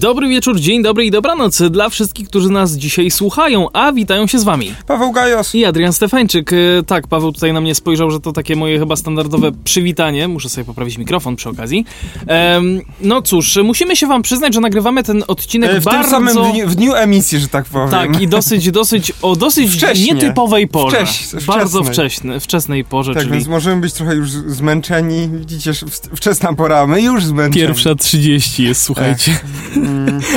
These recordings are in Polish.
Dobry wieczór, dzień dobry i dobranoc dla wszystkich, którzy nas dzisiaj słuchają, a witają się z wami. Paweł Gajos. I Adrian Stefańczyk. E, Tak, Paweł tutaj na mnie spojrzał, że to takie moje chyba standardowe przywitanie. Muszę sobie poprawić mikrofon przy okazji. Em, no cóż, musimy się wam przyznać, że nagrywamy ten odcinek E, W bardzo... tym samym dniu, w dniu emisji, że tak powiem. Tak, i dosyć, dosyć, o dosyć Wcześnie. nietypowej porze. Wcześ- Bardzo wczesnej. wcześny, wczesnej porze, Tak, czyli więc możemy być trochę już zmęczeni. Widzicie, w- wczesna pora, my już zmęczeni. pierwsza 30 jest, słuchajcie.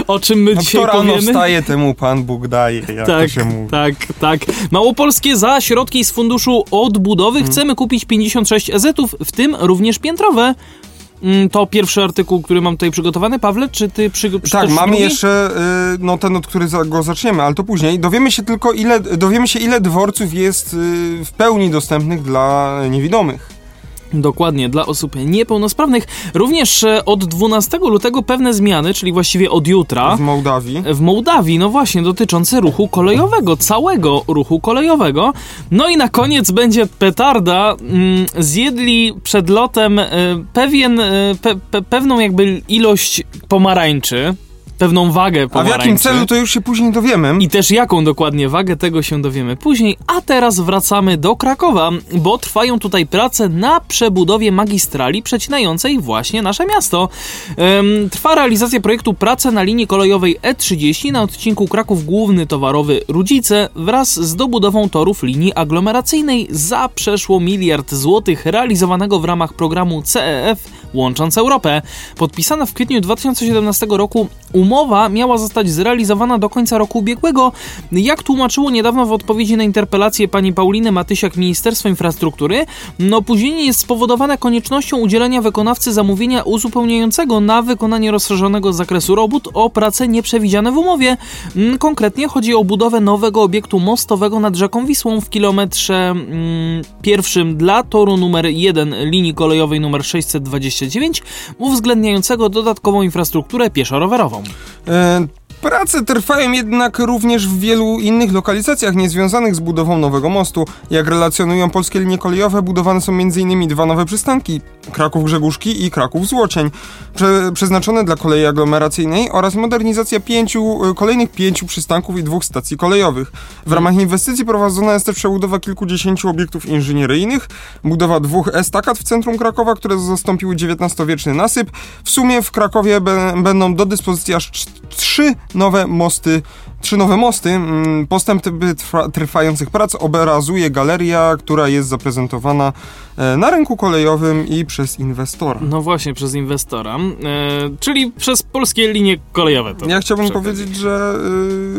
O czym my No, dzisiaj kto rano powiemy? wstaje, temu Pan Bóg daje, jak to Tak, się mówi. tak, tak. Małopolskie za środki z funduszu odbudowy Mhm. chcemy kupić 56 EZ-ów, w tym również piętrowe. Mm, To pierwszy artykuł, który mam tutaj przygotowany. Pawle, czy ty przy, Tak, mamy drugi? jeszcze y, no, ten, od który go zaczniemy, ale to później. Dowiemy się tylko, ile, dowiemy się, ile dworców jest y, w pełni dostępnych dla niewidomych. Dokładnie, dla osób niepełnosprawnych. Również e, od 12 lutego pewne zmiany, czyli właściwie od jutra. W Mołdawii. w Mołdawii, no właśnie, dotyczące ruchu kolejowego, całego ruchu kolejowego. No i na koniec będzie petarda. Mm, zjedli przed lotem e, pewien, e, pe, pe, pewną jakby ilość pomarańczy, pewną wagę A w pomarańczy. jakim celu, to już się później dowiemy. I też jaką dokładnie wagę tego się dowiemy później. A teraz wracamy do Krakowa, bo trwają tutaj prace na przebudowie magistrali przecinającej właśnie nasze miasto. Em, trwa realizacja projektu Prace na linii kolejowej E30 na odcinku Kraków Główny Towarowy Rudzice wraz z dobudową torów linii aglomeracyjnej za przeszło miliard złotych realizowanego w ramach programu CEF Łącząc Europę. Podpisana w kwietniu 2017 roku umowa miała zostać zrealizowana do końca roku ubiegłego. Jak tłumaczyło niedawno w odpowiedzi na interpelację pani Pauliny Matysiak Ministerstwo Infrastruktury, no opóźnienie jest spowodowane koniecznością udzielenia wykonawcy zamówienia uzupełniającego na wykonanie rozszerzonego zakresu robót o prace nieprzewidziane w umowie. Mm, Konkretnie chodzi o budowę nowego obiektu mostowego nad rzeką Wisłą w kilometrze mm, pierwszym dla toru numer 1 linii kolejowej numer 629, uwzględniającego dodatkową infrastrukturę pieszo-rowerową. E, Prace trwają jednak również w wielu innych lokalizacjach niezwiązanych z budową nowego mostu. Jak relacjonują polskie linie kolejowe, budowane są m.in. dwa nowe przystanki Kraków Grzegórzki i Kraków Złocień, prze, przeznaczone dla kolei aglomeracyjnej oraz modernizacja pięciu, e, kolejnych pięciu przystanków i dwóch stacji kolejowych. W ramach inwestycji prowadzona jest też przebudowa kilkudziesięciu obiektów inżynieryjnych, budowa dwóch estakat w centrum Krakowa, które zastąpiły XIX-wieczny nasyp. W sumie w Krakowie będą do dyspozycji aż trzy nowe mosty. Trzy nowe mosty. Mm, Postęp trwa, trwających prac obrazuje galeria, która jest zaprezentowana e, na rynku kolejowym i przez inwestora. No właśnie, przez inwestora, e, czyli przez polskie linie kolejowe. To Ja chciałbym powiedzieć, że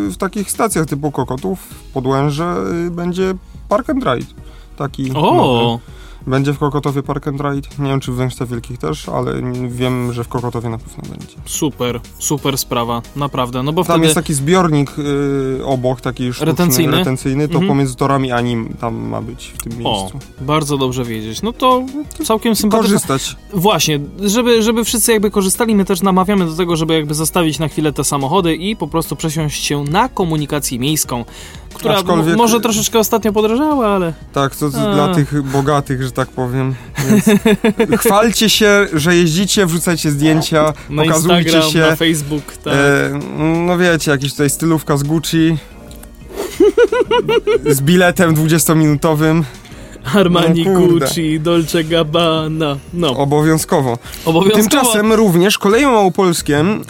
y, w takich stacjach typu Kokotów, Podłęże y, będzie Park and Ride. Taki nowy. O, Będzie w Kokotowie Park and Ride. Nie wiem, czy w Węgrzech Wielkich też, ale wiem, że w Kokotowie na pewno będzie. super, super sprawa, naprawdę, no bo Tam wtedy... jest taki zbiornik y, obok, taki sztuczny, Retencyjny? retencyjny to Mhm. pomiędzy torami Anim tam ma być w tym O, miejscu. bardzo dobrze wiedzieć. No to całkiem sympatyczne. Korzystać. Właśnie, żeby, żeby wszyscy jakby korzystali, my też namawiamy do tego, żeby jakby zostawić na chwilę te samochody i po prostu przesiąść się na komunikację miejską, która Aczkolwiek- może troszeczkę ostatnio podrożała, ale Tak, to dla tych bogatych, że tak powiem. Więc chwalcie się, że jeździcie, wrzucajcie zdjęcia, na pokazujcie Instagram, się. na Facebook, tak. E, no wiecie, jakieś tutaj stylówka z Gucci. z biletem 20-minutowym. Armani, no. Gucci, Dolce Gabbana, no, Obowiązkowo. obowiązkowo. Tymczasem również koleje małopolskie e,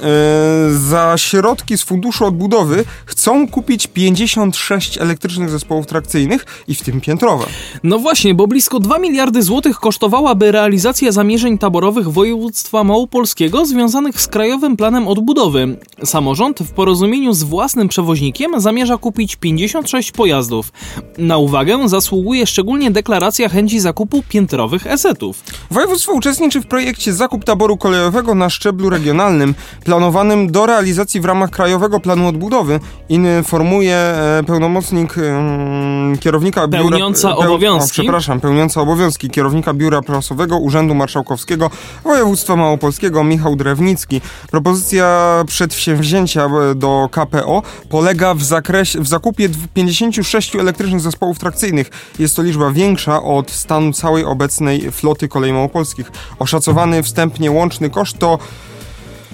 za środki z Funduszu Odbudowy chcą kupić 56 elektrycznych zespołów trakcyjnych i w tym piętrowe. No właśnie, bo blisko 2 miliardy złotych kosztowałaby realizacja zamierzeń taborowych województwa małopolskiego związanych z Krajowym Planem Odbudowy. Samorząd w porozumieniu z własnym przewoźnikiem zamierza kupić 56 pojazdów. Na uwagę zasługuje szczególnie deklaracja deklaracja chęci zakupu piętrowych esetów. Województwo uczestniczy w projekcie Zakup taboru kolejowego na szczeblu regionalnym, planowanym do realizacji w ramach Krajowego Planu Odbudowy, informuje e, pełnomocnik e, kierownika biura... Pełniąca obowiązki. O, przepraszam, pełniąca obowiązki kierownika Biura Prasowego Urzędu Marszałkowskiego Województwa Małopolskiego Michał Drewnicki. Propozycja przedsięwzięcia e, do KPO polega w, zakresie, w zakupie dw- 56 elektrycznych zespołów trakcyjnych. Jest to liczba większa od stanu całej obecnej floty kolei małopolskich. Oszacowany wstępnie łączny koszt to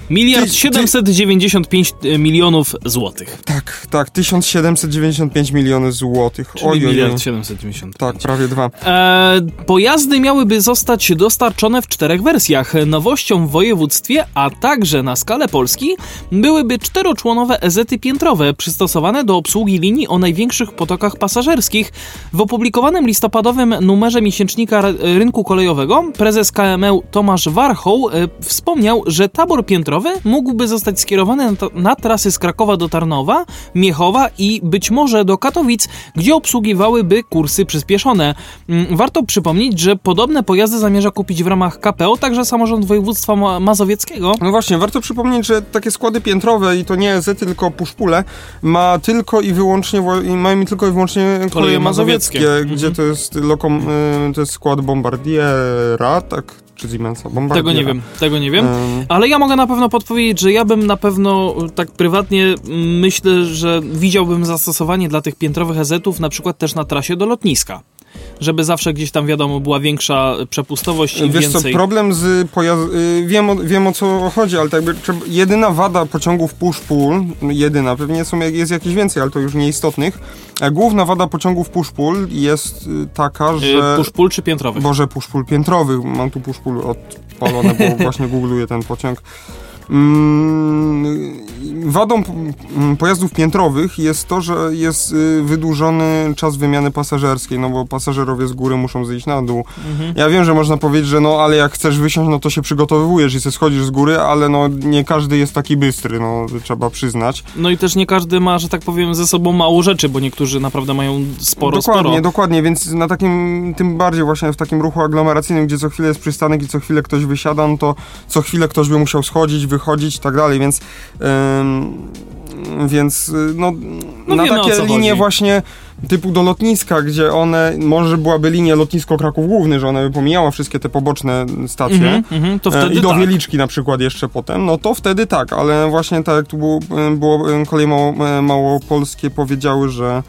Miliard Ty- ty- 795 milionów złotych. tak, tak, 1795 milionów złotych. Czyli Oj, oj, oj. miliard 795. Tak, prawie dwa. E, pojazdy miałyby zostać dostarczone w czterech wersjach. Nowością w województwie, a także na skalę Polski, byłyby czteroczłonowe ezety piętrowe przystosowane do obsługi linii o największych potokach pasażerskich. W opublikowanym listopadowym numerze miesięcznika rynku kolejowego prezes KME Tomasz Warchoł e, wspomniał, że tabor piętrowy mógłby zostać skierowany na, to- na trasy z Krakowa do Tarnowa, Miechowa i być może do Katowic, gdzie obsługiwałyby kursy przyspieszone. Mm, Warto przypomnieć, że podobne pojazdy zamierza kupić w ramach KPO także samorząd województwa ma mazowieckiego. No właśnie, warto przypomnieć, że takie składy piętrowe i to nie Z, tylko puszpule, ma tylko i wyłącznie, mają tylko i wyłącznie koleje mazowieckie, mazowieckie. gdzie to jest lokom, y, to jest skład Bombardiera, tak? Czy Siemensa? Bombardiera. Tego nie wiem, tego nie wiem. Ym, Ale ja mogę na pewno podpowiedzieć, że ja bym na pewno tak prywatnie myślę, że widziałbym zastosowanie dla tych piętrowych EZ-ów na przykład też na trasie do lotniska. Żeby zawsze gdzieś tam wiadomo była większa przepustowość i Wiesz więcej. co, problem z pojazdem, wiem, o, wiem o co chodzi, ale tak jakby jedyna wada pociągów push-pull, jedyna, pewnie są, jest jakieś więcej, ale to już nieistotnych, główna wada pociągów push-pull jest y, taka, że... Push pull czy piętrowych? Boże, push-pull piętrowych. Mam tu push-pull odpalone, bo właśnie googluję ten pociąg. Mm, Wadą pojazdów piętrowych jest to, że jest y, wydłużony czas wymiany pasażerskiej, no bo pasażerowie z góry muszą zejść na dół. Mhm. Ja wiem, że można powiedzieć, że no ale jak chcesz wysiąść, no to się przygotowujesz i sobie schodzisz z góry, ale no nie każdy jest taki bystry, no trzeba przyznać. No i też nie każdy ma, że tak powiem, ze sobą mało rzeczy, bo niektórzy naprawdę mają sporo, dokładnie, sporo. dokładnie, więc na takim, tym bardziej właśnie w takim ruchu aglomeracyjnym, gdzie co chwilę jest przystanek i co chwilę ktoś wysiada, no to co chwilę ktoś by musiał schodzić, wychodzić i tak dalej, więc więc y, no, No na wiemy, takie linie chodzi. właśnie typu do lotniska, gdzie one, może byłaby linia lotnisko Kraków Główny, że ona by pomijała wszystkie te poboczne stacje, mhm, to E, wtedy I do tak. Wieliczki na przykład jeszcze potem, no to wtedy tak, ale właśnie tak jak tu było, było e, kolej mało, małopolskie powiedziały, że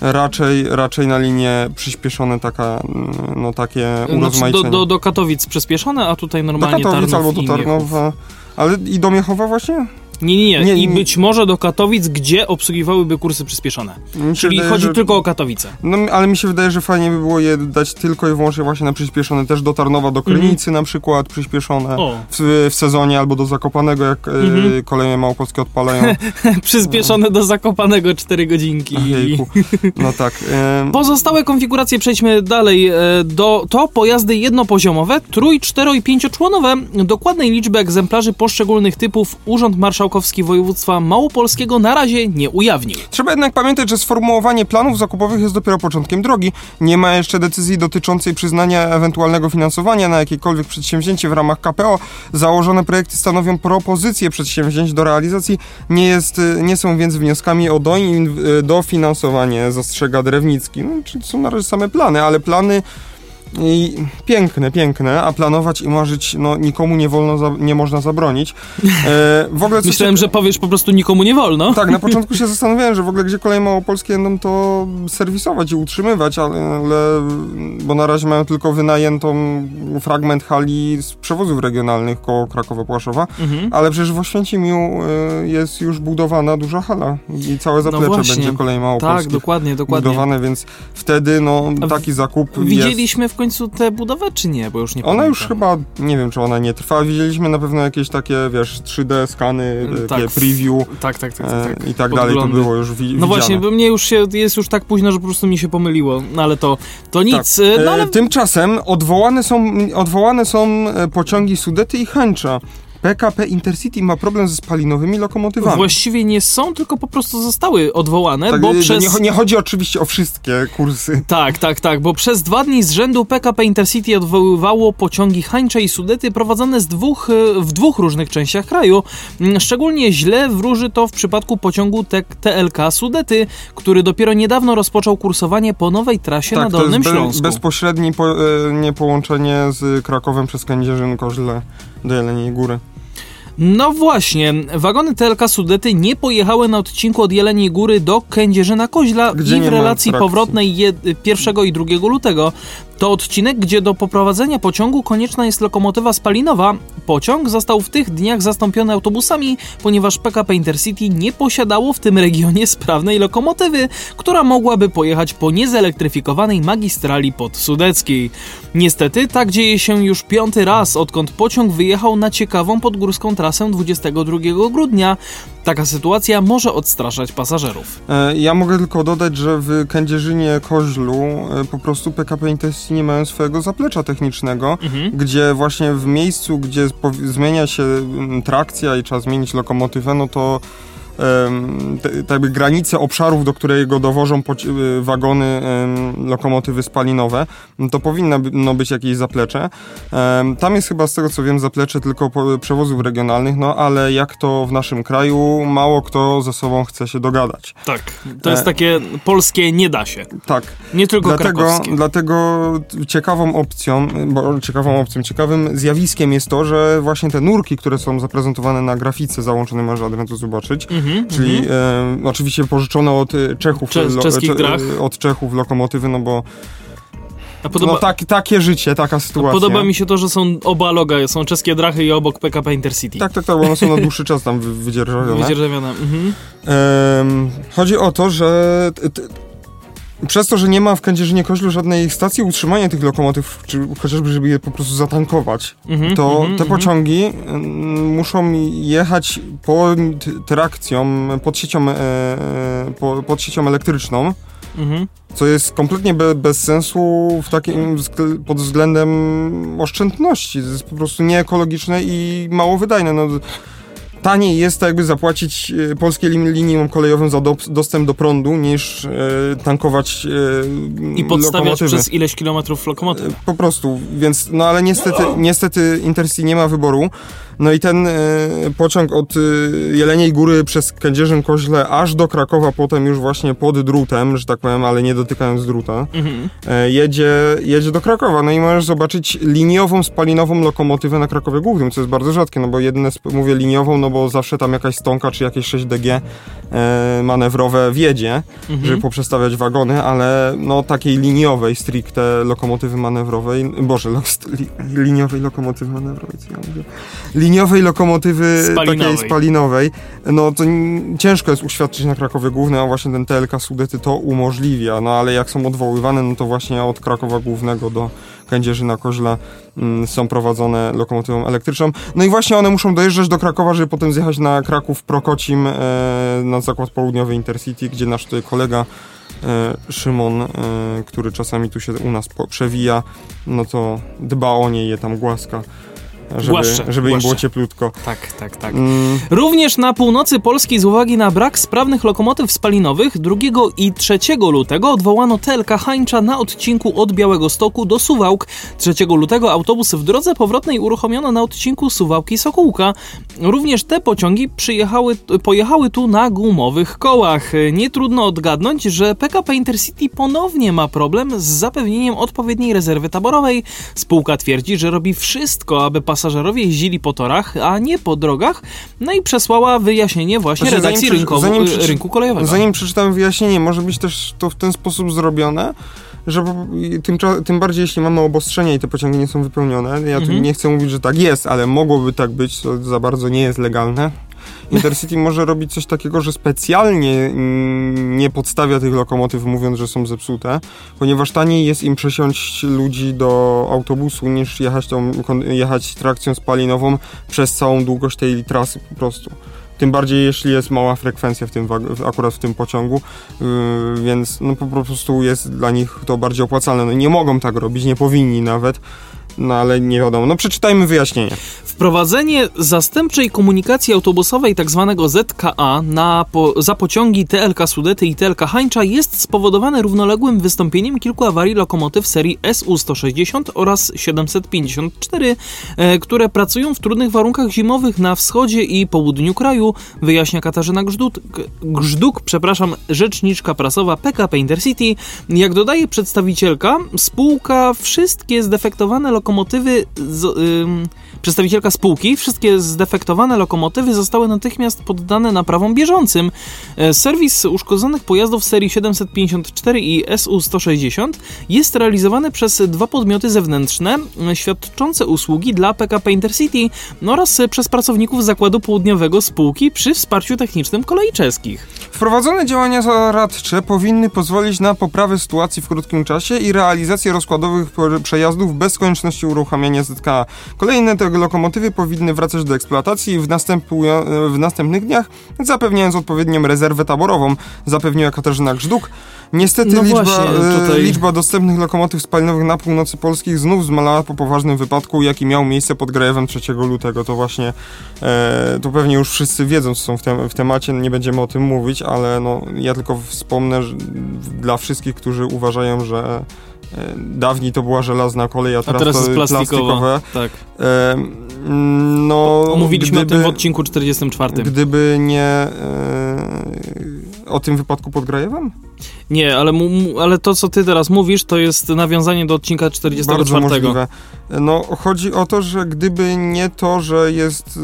raczej, raczej na linie przyspieszone taka, mm, no takie Znaczy, urozmaicenie. do, do, do Katowic przyspieszone, a tutaj do normalnie Katowic Tarnów albo do. Tarnowa. Ale i do Miechowa właśnie? Nie, nie, nie. Nie, I być może do Katowic, gdzie obsługiwałyby kursy przyspieszone. Czyli wydaje, chodzi że- tylko o Katowice. No, ale mi się wydaje, że fajnie by było je dać tylko i wyłącznie właśnie na przyspieszone. Też do Tarnowa, do Krynicy na przykład przyspieszone. Mhm. W, w sezonie albo do Zakopanego, jak Mhm. e, koleje małopolskie odpalają. przyspieszone do Zakopanego 4 godzinki. Jejku. No tak. em, Pozostałe konfiguracje przejdźmy dalej. e, Do, to pojazdy jednopoziomowe, trój, cztero i pięcioczłonowe. Dokładnej liczby egzemplarzy poszczególnych typów Urząd Marszałkowski Województwa Małopolskiego na razie nie ujawnił. Trzeba jednak pamiętać, że sformułowanie planów zakupowych jest dopiero początkiem drogi. Nie ma jeszcze decyzji dotyczącej przyznania ewentualnego finansowania na jakiekolwiek przedsięwzięcie w ramach KPO. Założone projekty stanowią propozycje przedsięwzięć do realizacji, nie, jest, nie są więc wnioskami o dofinansowanie, zastrzega Drewnicki. No, czyli są na razie same plany, ale plany i piękne, piękne, a planować i marzyć no, nikomu nie wolno, za, nie można zabronić. E, w ogóle Myślałem, że powiesz po prostu nikomu nie wolno. tak, na początku się zastanawiałem, że w ogóle gdzie koleje małopolskie będą to serwisować i utrzymywać, ale, ale bo na razie mają tylko wynajętą fragment hali z przewozów regionalnych koło Krakowa-Płaszowa, Mhm. ale przecież w Oświęcimiu y, jest już budowana duża hala i całe zaplecze No będzie kolei Tak, małopolskich dokładnie, dokładnie. budowane, więc wtedy no taki zakup jest... Widzieliśmy w końcu tę budowę, czy nie? Bo już nie Ona pamiętam. już chyba, nie wiem czy ona nie trwa, widzieliśmy na pewno jakieś takie, wiesz, 3D skany, takie Tak, preview Tak, tak, tak. e, tak, tak. i tak dalej, to Podglądy. było już wi- No widziane. właśnie, bo mnie już się, jest już tak późno, że po prostu mi się pomyliło, no ale to, to nic. Tak. No ale E, Tymczasem odwołane są, odwołane są e, pociągi Sudety i Chęcza. PKP Intercity ma problem ze spalinowymi lokomotywami. Właściwie nie są, tylko po prostu zostały odwołane, Tak, bo nie, przez... nie, nie chodzi oczywiście o wszystkie kursy. Tak, tak, tak, bo przez dwa dni z rzędu PKP Intercity odwoływało pociągi Hańcze i Sudety prowadzone z dwóch, e, w dwóch różnych częściach kraju. Mm, Szczególnie źle wróży to w przypadku pociągu TLK Sudety, który dopiero niedawno rozpoczął kursowanie po nowej trasie na Tak, to Dolnym jest be, Śląsku. bezpośrednie po, e, nie połączenie z Krakowem przez Kędzierzyn, Koźle do Jeleniej Góry. No właśnie, wagony TLK Sudety nie pojechały na odcinku od Jeleniej Góry do Kędzierzyna Koźla Gdzie i w relacji powrotnej je, 1 i 2 lutego. To odcinek, gdzie do poprowadzenia pociągu konieczna jest lokomotywa spalinowa. Pociąg został w tych dniach zastąpiony autobusami, ponieważ PKP Intercity nie posiadało w tym regionie sprawnej lokomotywy, która mogłaby pojechać po niezelektryfikowanej magistrali podsudeckiej. Niestety tak dzieje się już piąty raz, odkąd pociąg wyjechał na ciekawą podgórską trasę 22 grudnia. Taka sytuacja może odstraszać pasażerów. E, Ja mogę tylko dodać, że w Kędzierzynie Koźlu e, po prostu PKP Intercity nie mają swojego zaplecza technicznego, Mhm. gdzie właśnie w miejscu, gdzie zmienia się mm, trakcja i trzeba zmienić lokomotywę, no to te, granice obszarów, do którego dowożą y, wagony lokomotywy spalinowe, no to powinno no, być jakieś zaplecze. Tam jest chyba z tego co wiem zaplecze tylko przewozów regionalnych, no ale jak to w naszym kraju, mało kto ze sobą chce się dogadać. Tak. To jest E. takie polskie nie da się. Tak, Nie tylko Dlatego, krakowskie. dlatego ciekawą opcją, bo ciekawą opcją, ciekawym zjawiskiem jest to, że właśnie te nurki, które są zaprezentowane na grafice załączonej, może Adrian to zobaczyć, Mhm, czyli mhm. e, oczywiście pożyczone od e, Czechów, Cze- czeskich drach. od Czechów lokomotywy, no bo podoba, no, tak, takie życie, taka sytuacja. podoba mi się to, że są oba loga, są czeskie drachy i obok PKP Intercity. Tak, tak, tak, bo one są na dłuższy czas tam wy- wydzierżawione. Wydzierżawione. Mhm. Chodzi o to, że przez to, że nie ma w Kędzierzynie Koźlu żadnej stacji utrzymania tych lokomotyw, czy chociażby, żeby je po prostu zatankować, Mhm, to mhm, te mhm. pociągi mm, muszą jechać pod trakcją, pod siecią, e, e, po, pod siecią elektryczną, Mhm. co jest kompletnie be, bez sensu w takim pod względem oszczędności. To jest po prostu nieekologiczne i mało wydajne. No, taniej jest to jakby zapłacić e, polskie liniom kolejowym za do, dostęp do prądu niż e, tankować e, I podstawiać przez ileś kilometrów lokomotyw. E, Po prostu, więc no ale niestety, niestety Intercity nie ma wyboru. No i ten e, pociąg od e, Jeleniej Góry przez Kędzierzyn Koźle aż do Krakowa, potem już właśnie pod drutem, że tak powiem, ale nie dotykając druta, Mhm. jedzie, jedzie do Krakowa. No i możesz zobaczyć liniową, spalinową lokomotywę na Krakowie Głównym, co jest bardzo rzadkie, no bo jedne, mówię liniową, no bo zawsze tam jakaś stonka czy jakieś 6DG e, manewrowe wiedzie, Mhm. żeby poprzestawiać wagony, ale no takiej liniowej stricte lokomotywy manewrowej, boże, lo, li, liniowej lokomotywy manewrowej, co ja mówię? Liniowej lokomotywy Spalinowej. takiej spalinowej, no to ciężko jest uświadczyć na Krakowie Głównym, a właśnie ten TLK Sudety to umożliwia, no ale jak są odwoływane, no to właśnie od Krakowa Głównego do Kędzierzyna Koźla mm, są prowadzone lokomotywą elektryczną. No i właśnie one muszą dojeżdżać do Krakowa, żeby potem zjechać na Kraków Prokocim e, na zakład południowy Intercity, gdzie nasz tutaj kolega e, Szymon, e, który czasami tu się u nas przewija, no to dba o nie i je tam głaska, żeby, Głaszcze, żeby im było głaszcze. cieplutko. Tak, tak, tak. Mm, Również na północy Polski z uwagi na brak sprawnych lokomotyw spalinowych 2 i 3 lutego odwołano TLK Hańcza na odcinku od Białego Stoku do Suwałk. 3 lutego autobus w drodze powrotnej uruchomiono na odcinku Suwałki-Sokółka. Również te pociągi przyjechały, pojechały tu na gumowych kołach. Nie trudno odgadnąć, że PKP Intercity ponownie ma problem z zapewnieniem odpowiedniej rezerwy taborowej. Spółka twierdzi, że robi wszystko, aby pasażerowie jeździli po torach, a nie po drogach, no i przesłała wyjaśnienie właśnie Znaczy, redakcji zanim rynkowo, przeczy- zanim rynku kolejowego. Zanim przeczytam wyjaśnienie, może być też to w ten sposób zrobione, że tym, tym bardziej jeśli mamy obostrzenia i te pociągi nie są wypełnione, ja tu Mhm. nie chcę mówić, że tak jest, ale mogłoby tak być, to za bardzo nie jest legalne. Intercity może robić coś takiego, że specjalnie nie podstawia tych lokomotyw mówiąc, że są zepsute, ponieważ taniej jest im przesiąść ludzi do autobusu niż jechać, tą, jechać trakcją spalinową przez całą długość tej trasy po prostu. Tym bardziej jeśli jest mała frekwencja w tym, akurat w tym pociągu, yy, więc no po prostu jest dla nich to bardziej opłacalne. No nie mogą tak robić, nie powinni nawet. No ale nie wiadomo. No przeczytajmy wyjaśnienie. Wprowadzenie zastępczej komunikacji autobusowej tzw. ZKA na po, za pociągi TLK Sudety i TLK Hańcza jest spowodowane równoległym wystąpieniem kilku awarii lokomotyw serii SU-160 oraz 754, e, które pracują w trudnych warunkach zimowych na wschodzie i południu kraju, wyjaśnia Katarzyna Grzduk, Grzduk przepraszam, rzeczniczka prasowa PKP Intercity. Jak dodaje przedstawicielka, spółka wszystkie zdefektowane lokomotywy z, ym, przedstawicielka spółki, wszystkie zdefektowane lokomotywy zostały natychmiast poddane naprawom bieżącym. E, Serwis uszkodzonych pojazdów serii 754 i SU-160 jest realizowany przez dwa podmioty zewnętrzne e, świadczące usługi dla PKP Intercity oraz przez pracowników Zakładu Południowego spółki przy wsparciu technicznym kolei czeskich. Wprowadzone działania zaradcze powinny pozwolić na poprawę sytuacji w krótkim czasie i realizację rozkładowych przejazdów bez konieczności uruchamiania ZKA. Kolejne te lokomotywy powinny wracać do eksploatacji w, w następnych dniach, zapewniając odpowiednią rezerwę taborową, zapewniła Katarzyna Grzduk. Niestety No liczba, właśnie, e, tutaj- liczba dostępnych lokomotyw spalinowych na północy Polskich znów zmalała po poważnym wypadku, jaki miał miejsce pod Grajewem 3 lutego. To właśnie, e, to pewnie już wszyscy wiedzą, co są w, tem- w temacie, nie będziemy o tym mówić, ale no, ja tylko wspomnę że dla wszystkich, którzy uważają, że dawniej to była żelazna kolej, a A teraz, teraz to jest plastikowe. Tak. E, mm, no, Omówiliśmy o gdyby, tym w odcinku 44. Gdyby nie e, o tym wypadku pod Grajewem? Nie, ale, ale to, co ty teraz mówisz, to jest nawiązanie do odcinka 44. Bardzo możliwe. No, chodzi o to, że gdyby nie to, że jest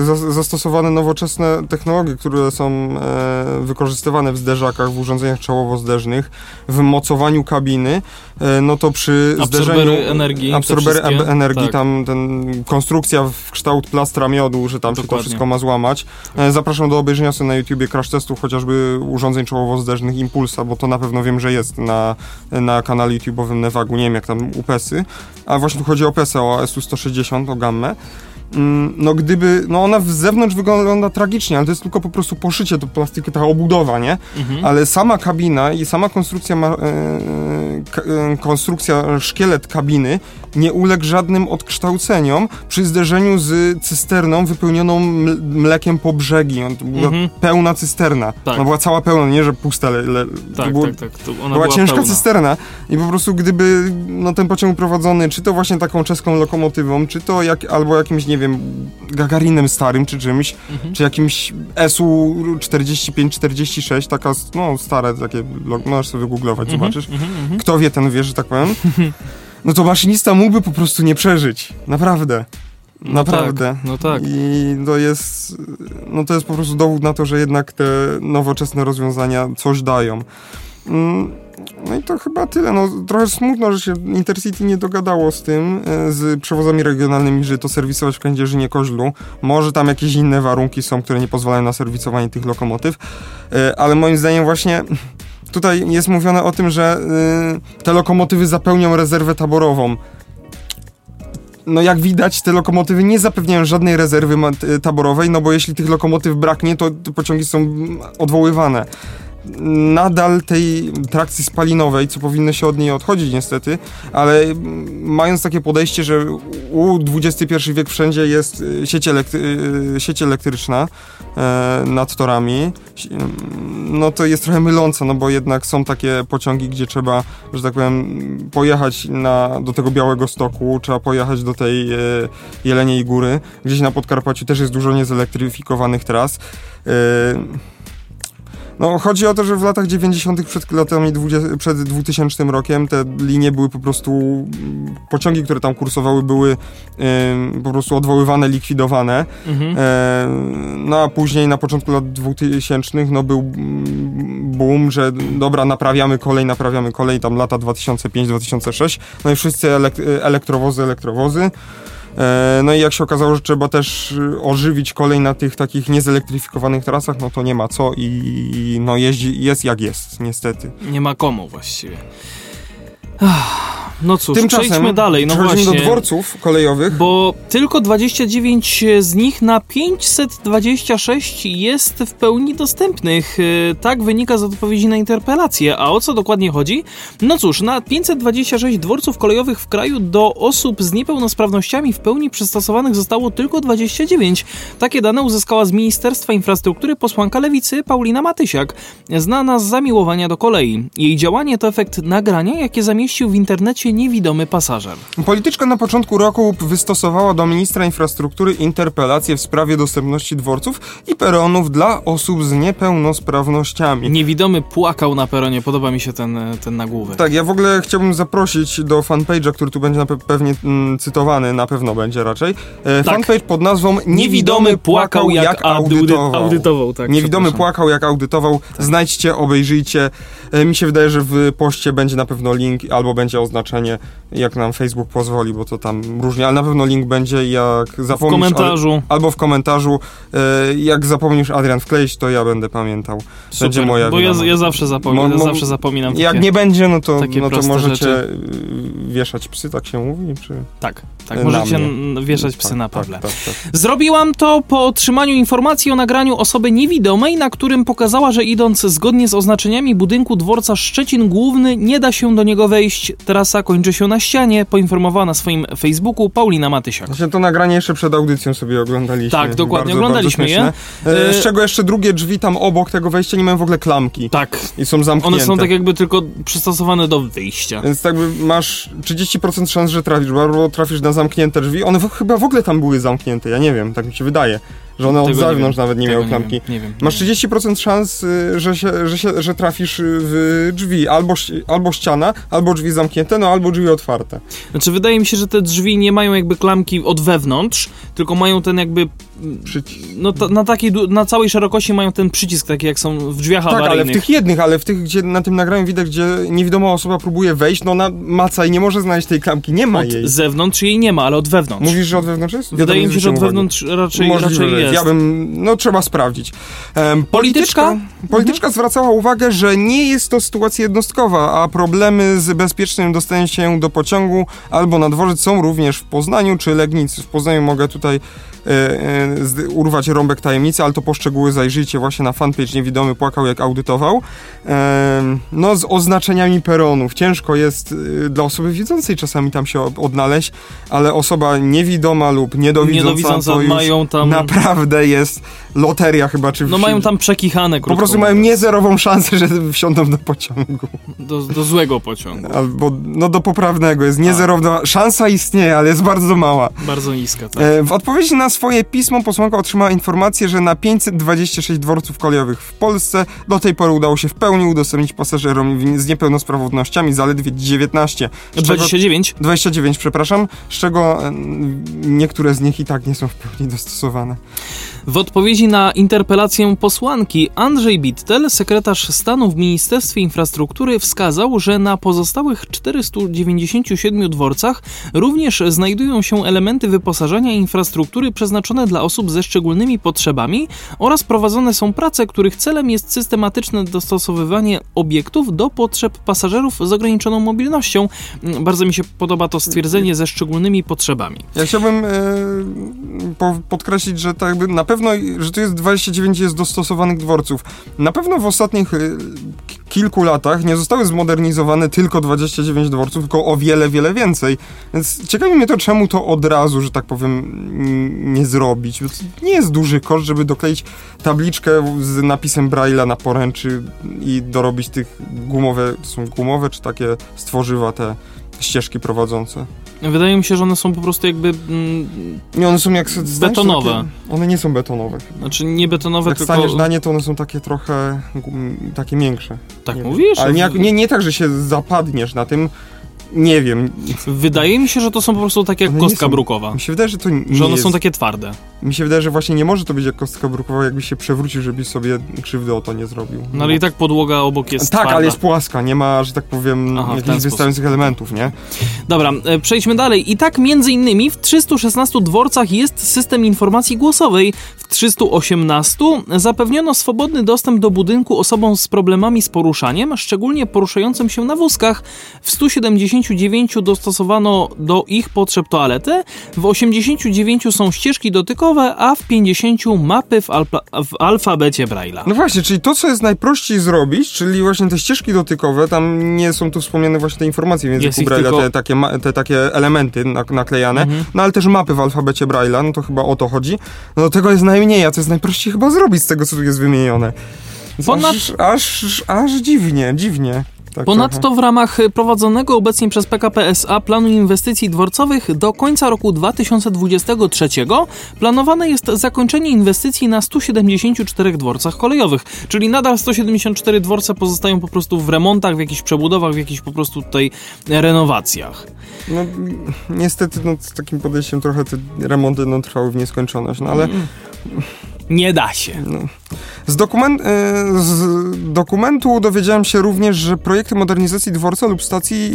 y, za- zastosowane nowoczesne technologie, które są e, wykorzystywane w zderzakach, w urządzeniach czołowo-zderznych, w mocowaniu kabiny, e, no to przy Absorbery zderzeniu... energii, Absorbery energii, Tak. tam ten konstrukcja w kształt plastra miodu, że tam się to Dokładnie. wszystko ma złamać. E, zapraszam do obejrzenia sobie na YouTubie crash testów chociażby urządzeń czołowo-zderznych Impulsa, bo to na pewno wiem, że jest na, na kanale YouTube'owym Nevagu, nie wiem jak tam UPESy, a właśnie tu chodzi o PESę, o SU-160, o gammę. Mm, No gdyby, no ona z zewnątrz wygląda tragicznie, ale to jest tylko po prostu poszycie do plastiku, ta obudowa, nie? Mhm. Ale sama kabina i sama konstrukcja, ma, e, e, konstrukcja, szkielet kabiny nie uległ żadnym odkształceniom przy zderzeniu z cysterną wypełnioną ml- mlekiem po brzegi. To była Mhm. pełna cysterna. Tak. No była cała pełna, nie że pusta. Le, le, to Tak, było, tak, tak. To ona była, ciężka pełna. cysterna i po prostu gdyby no, ten pociąg prowadzony, czy to właśnie taką czeską lokomotywą, czy to jak, albo jakimś, nie wiem, Gagarinem starym, czy czymś, Mhm. czy jakimś SU 45-46, taka, no stare takie, możesz sobie googlować, Mhm, zobaczysz. mhm, mhm. Kto wie, ten wie, że tak powiem. No to maszynista mógłby po prostu nie przeżyć. Naprawdę. No Naprawdę. tak, no tak. I to jest, no to jest po prostu dowód na to, że jednak te nowoczesne rozwiązania coś dają. Mm, No i to chyba tyle. No, trochę smutno, że się Intercity nie dogadało z tym, e, z przewozami regionalnymi, żeby to serwisować w Kędzierzynie Koźlu. Może tam jakieś inne warunki są, które nie pozwalają na serwisowanie tych lokomotyw, E, ale moim zdaniem właśnie tutaj jest mówione o tym, że y, te lokomotywy zapełnią rezerwę taborową. No jak widać, te lokomotywy nie zapewniają żadnej rezerwy taborowej, no bo jeśli tych lokomotyw braknie, to pociągi są odwoływane. Nadal tej trakcji spalinowej, co powinno się od niej odchodzić niestety, ale mając takie podejście, że u XXI wiek wszędzie jest y, sieć, elektry- y, sieć elektryczna e, nad torami, mm, no to jest trochę mylące, no bo jednak są takie pociągi, gdzie trzeba, że tak powiem, pojechać na, do tego Białego Stoku, trzeba pojechać do tej e, Jeleniej Góry. Gdzieś na Podkarpaciu też jest dużo niezelektryfikowanych tras. E, no, chodzi o to, że w latach 90. przed latami 20, przed 2000 rokiem te linie były po prostu mm, pociągi, które tam kursowały, były po prostu odwoływane, likwidowane. Mhm. E, no a później na początku lat 2000 no był mm, boom, że dobra, naprawiamy kolej, naprawiamy kolej, tam lata 2005-2006, no i wszyscy elek elektrowozy, elektrowozy. E, No i jak się okazało, że trzeba też y, ożywić kolej na tych takich niezelektryfikowanych trasach, no to nie ma co i no jeździ, jest jak jest, niestety. Nie ma komu właściwie. Ach, No cóż, Tymczasem przejdźmy dalej, no przechodzimy właśnie. do dworców kolejowych. Bo tylko 29 z nich na 526 jest w pełni dostępnych. E, Tak wynika z odpowiedzi na interpelację. A o co dokładnie chodzi? No cóż, na 526 dworców kolejowych w kraju do osób z niepełnosprawnościami w pełni przystosowanych zostało tylko 29. Takie dane uzyskała z Ministerstwa Infrastruktury posłanka Lewicy Paulina Matysiak, znana z zamiłowania do kolei. Jej działanie to efekt nagrania, jakie zamieścił w internecie niewidomy pasażer. Polityczka na początku roku wystosowała do ministra infrastruktury interpelację w sprawie dostępności dworców i peronów dla osób z niepełnosprawnościami. Niewidomy płakał na peronie, podoba mi się ten, ten nagłówek. Tak, ja w ogóle chciałbym zaprosić do fanpage'a, który tu będzie pe- pewnie mm, cytowany, na pewno będzie raczej. E, Tak. Fanpage pod nazwą Niewidomy płakał jak audytował. audytował tak, Niewidomy płakał jak audytował. Znajdźcie, obejrzyjcie. E, mi się wydaje, że w poście będzie na pewno link albo będzie jak nam Facebook pozwoli, bo to tam różnie, ale na pewno link będzie, jak W zapomnisz... komentarzu. Al, albo w komentarzu. E, jak zapomnisz Adrian wkleić, to ja będę pamiętał. Super, będzie moja bo ja, ja zawsze zapominam, Mo- mo- zawsze zapominam Jak takie... nie będzie, no to, no to możecie rzeczy. wieszać psy, tak się mówi? Czy... Tak, tak, Na możecie mnie. wieszać psy Tak, na tak, Pawle. Tak, tak, Zrobiłam to po otrzymaniu informacji o nagraniu osoby niewidomej, na którym pokazała, że idąc zgodnie z oznaczeniami budynku dworca Szczecin Główny nie da się do niego wejść. Trasa kończy się na ścianie, poinformowała na swoim Facebooku Paulina Matysiak. Znaczy, to nagranie jeszcze przed audycją sobie oglądaliśmy. Tak, dokładnie, bardzo, oglądaliśmy bardzo je. E, E, Z czego jeszcze drugie drzwi tam obok tego wejścia nie mają w ogóle klamki. Tak, I są zamknięte. one są tak jakby tylko przystosowane do wyjścia. Więc tak by masz 30% szans, że trafisz, bo albo trafisz na zamknięte drzwi. One w, chyba w ogóle tam były zamknięte, ja nie wiem, tak mi się wydaje. Że one od zewnątrz nawet nie tego miały klamki. wiem, Nie wiem. Masz nie wiem. 30% szans, y, że, się, że, się, że trafisz y, w drzwi. Albo, albo ściana, albo drzwi zamknięte, no albo drzwi otwarte. Znaczy, wydaje mi się, że te drzwi nie mają jakby klamki od wewnątrz, tylko mają ten jakby. Przycisk. No ta, na takiej, na całej szerokości mają ten przycisk, taki jak są w drzwiach Tak, ale w awaryjnych. tych jednych, ale w tych, gdzie na tym nagraniu widać, gdzie niewidoma osoba próbuje wejść, no ona maca i nie może znaleźć tej klamki, nie ma Od jej. zewnątrz jej nie ma, ale od wewnątrz. Mówisz, że od wewnątrz jest? Wydaje mi się, że od wewnątrz raczej, Możliwe, raczej jest. Ja bym, no trzeba sprawdzić. Polityczka Mhm. polityczka zwracała uwagę, że nie jest to sytuacja jednostkowa, a problemy z bezpiecznym dostaniem się do pociągu albo na dworzec są również w Poznaniu czy Legnicy. W Poznaniu mogę tutaj urwać rąbek tajemnicy, ale to poszczegóły zajrzyjcie właśnie na fanpage Niewidomy Płakał jak audytował. Em, no z oznaczeniami peronów. Ciężko jest dla osoby widzącej czasami tam się od- odnaleźć, ale osoba niewidoma lub niedowidząca, Niedowidząca to już mają tam. naprawdę jest loteria chyba, czy No mają tam przekichane po krótko prostu mają niezerową szansę, że wsiądą do pociągu. do, do złego pociągu. Albo no do poprawnego. Jest niezerowna. Szansa istnieje, ale jest bardzo mała. Bardzo niska, tak. E, w odpowiedzi na swoje pismo posłanka otrzymała informację, że na 526 dworców kolejowych w Polsce do tej pory udało się w pełni udostępnić pasażerom z niepełnosprawnościami zaledwie 19. z czego- 29. 29, przepraszam, z czego e, niektóre z nich i tak nie są w pełni dostosowane. W odpowiedzi na interpelację posłanki Andrzej Bittel, sekretarz stanu w Ministerstwie Infrastruktury, wskazał, że na pozostałych 497 dworcach również znajdują się elementy wyposażenia infrastruktury przeznaczone dla osób ze szczególnymi potrzebami oraz prowadzone są prace, których celem jest systematyczne dostosowywanie obiektów do potrzeb pasażerów z ograniczoną mobilnością. Bardzo mi się podoba to stwierdzenie ze szczególnymi potrzebami. Ja chciałbym e, po, podkreślić, że tak jakby na pewno, że tu jest 29 jest dostosowanych dworców. Na pewno w ostatnich k- kilku latach nie zostały zmodernizowane tylko 29 dworców, tylko o wiele, wiele więcej. Więc ciekawi mnie to, czemu to od razu, że tak powiem, nie zrobić. Nie jest duży koszt, żeby dokleić tabliczkę z napisem Braille'a na poręczy i dorobić tych gumowe, są gumowe czy takie stworzywa te ścieżki prowadzące. Wydaje mi się, że one są po prostu jakby. Mm, Nie, one są jak... Betonowe. Takie, one nie są betonowe. znaczy nie betonowe, Jak tylko. staniesz na nie, to one są takie trochę... takie miększe. Tak nie mówisz? Ale nie, nie, nie tak, że się zapadniesz na tym. Nie wiem. Wydaje mi się, że to są po prostu takie jak kostka są- brukowa. Mi się wydaje, że to nie Że one jest... są takie twarde. Mi się wydaje, że właśnie nie może to być jak kostka brukowa, jakbyś się przewrócił, żebyś sobie krzywdy o to nie zrobił. No ale i tak podłoga obok jest Tak, twarda. ale jest płaska, nie ma, że tak powiem, Aha, jakichś wystających elementów, nie? Dobra, e, przejdźmy dalej. I tak między innymi w 316 dworcach jest system informacji głosowej, w 318 zapewniono swobodny dostęp do budynku osobom z problemami z poruszaniem, szczególnie poruszającym się na wózkach. W 179 dostosowano do ich potrzeb toalety, w 89 są ścieżki dotykowe, a w 50 mapy w, w alfabecie Braille'a. No właśnie, czyli to, co jest najprościej zrobić, czyli właśnie te ścieżki dotykowe, tam nie są tu wspomniane właśnie te informacje w języku Braille'a, tylko- te, takie, te takie elementy nak- naklejane, Mhm. no ale też mapy w alfabecie Braille'a, no to chyba o to chodzi. No tego jest najmniej, a to jest najprościej chyba zrobić z tego, co tu jest wymienione. Ponad- Aż, aż, aż dziwnie, dziwnie. Tak Ponadto trochę. w ramach prowadzonego obecnie przez PKP SA planu inwestycji dworcowych do końca roku 2023 planowane jest zakończenie inwestycji na 174 dworcach kolejowych, czyli nadal 174 dworce pozostają po prostu w remontach, w jakichś przebudowach, w jakichś po prostu tutaj renowacjach. No niestety no, z takim podejściem trochę te remonty no, trwały w nieskończoność, no ale Nie da się. Z, dokument, e, z dokumentu dowiedziałem się również, że projekty modernizacji dworca lub stacji,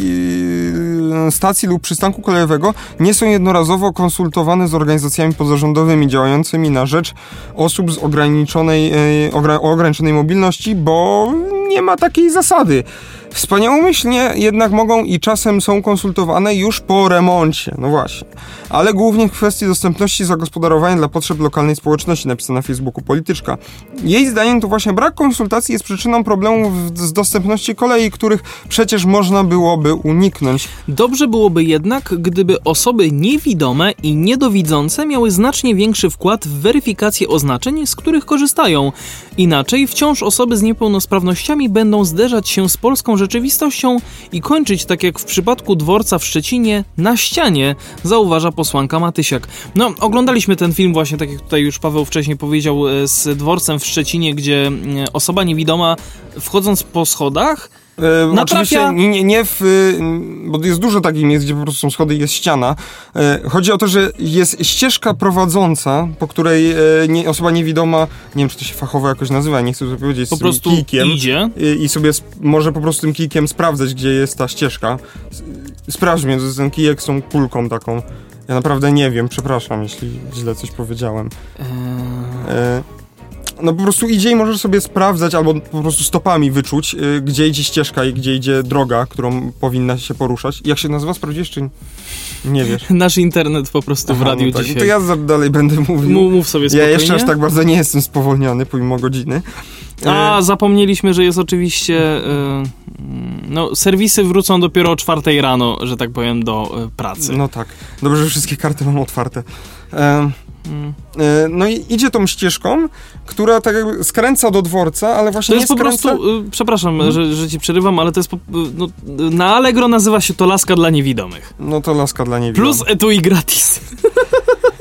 e, stacji lub przystanku kolejowego nie są jednorazowo konsultowane z organizacjami pozarządowymi działającymi na rzecz osób z ograniczonej, e, o ograniczonej mobilności, bo nie ma takiej zasady. Wspaniałomyślnie jednak mogą i czasem są konsultowane już po remoncie, no właśnie. Ale głównie w kwestii dostępności zagospodarowania dla potrzeb lokalnej społeczności, napisana na Facebooku polityczka. Jej zdaniem to właśnie brak konsultacji jest przyczyną problemów z dostępności kolei, których przecież można byłoby uniknąć. Dobrze byłoby jednak, gdyby osoby niewidome i niedowidzące miały znacznie większy wkład w weryfikację oznaczeń, z których korzystają. Inaczej wciąż osoby z niepełnosprawnościami będą zderzać się z polską rzeczywistością i kończyć tak jak w przypadku dworca w Szczecinie na ścianie, zauważa posłanka Matysiak. No, oglądaliśmy ten film właśnie, tak jak tutaj już Paweł wcześniej powiedział, e, z dworcem w Szczecinie, gdzie mm, osoba niewidoma wchodząc po schodach E, Natrafia- Oczywiście nie, nie, w... y, Bo jest dużo takich miejsc, gdzie po prostu są schody i jest ściana. E, Chodzi o to, że jest ścieżka prowadząca, po której e, nie, osoba niewidoma, nie wiem czy to się fachowo jakoś nazywa, nie chcę tutaj powiedzieć, po z prostu kijkiem, idzie. i, i sobie może po prostu tym kijkiem sprawdzać, gdzie jest ta ścieżka. S- Sprawdź mnie, że ten kijek z tą kulką taką. Ja naprawdę nie wiem, przepraszam, jeśli źle coś powiedziałem. E, no po prostu idzie i możesz sobie sprawdzać, albo po prostu stopami wyczuć, y, gdzie idzie ścieżka i gdzie idzie droga, którą powinna się poruszać. Jak się nazywa? Sprawdziłeś, czy nie wiesz? Nasz internet po prostu w Aha, radiu no tak. dzisiaj. To ja dalej będę mówił. Mów, mów sobie ja spokojnie. jeszcze aż tak bardzo nie jestem spowolniony, pomimo godziny. A, zapomnieliśmy, że jest oczywiście... y, mm, no, serwisy wrócą dopiero o czwartej rano, że tak powiem, do y, pracy. No tak. Dobrze, że wszystkie karty mam otwarte. E, no i idzie tą ścieżką, która tak jakby skręca do dworca, ale właśnie To nie jest po skręca... prostu, y, przepraszam, że, że ci przerywam, ale to jest, po, y, no, na Allegro nazywa się to laska dla niewidomych. No to laska dla niewidomych. Plus etui gratis.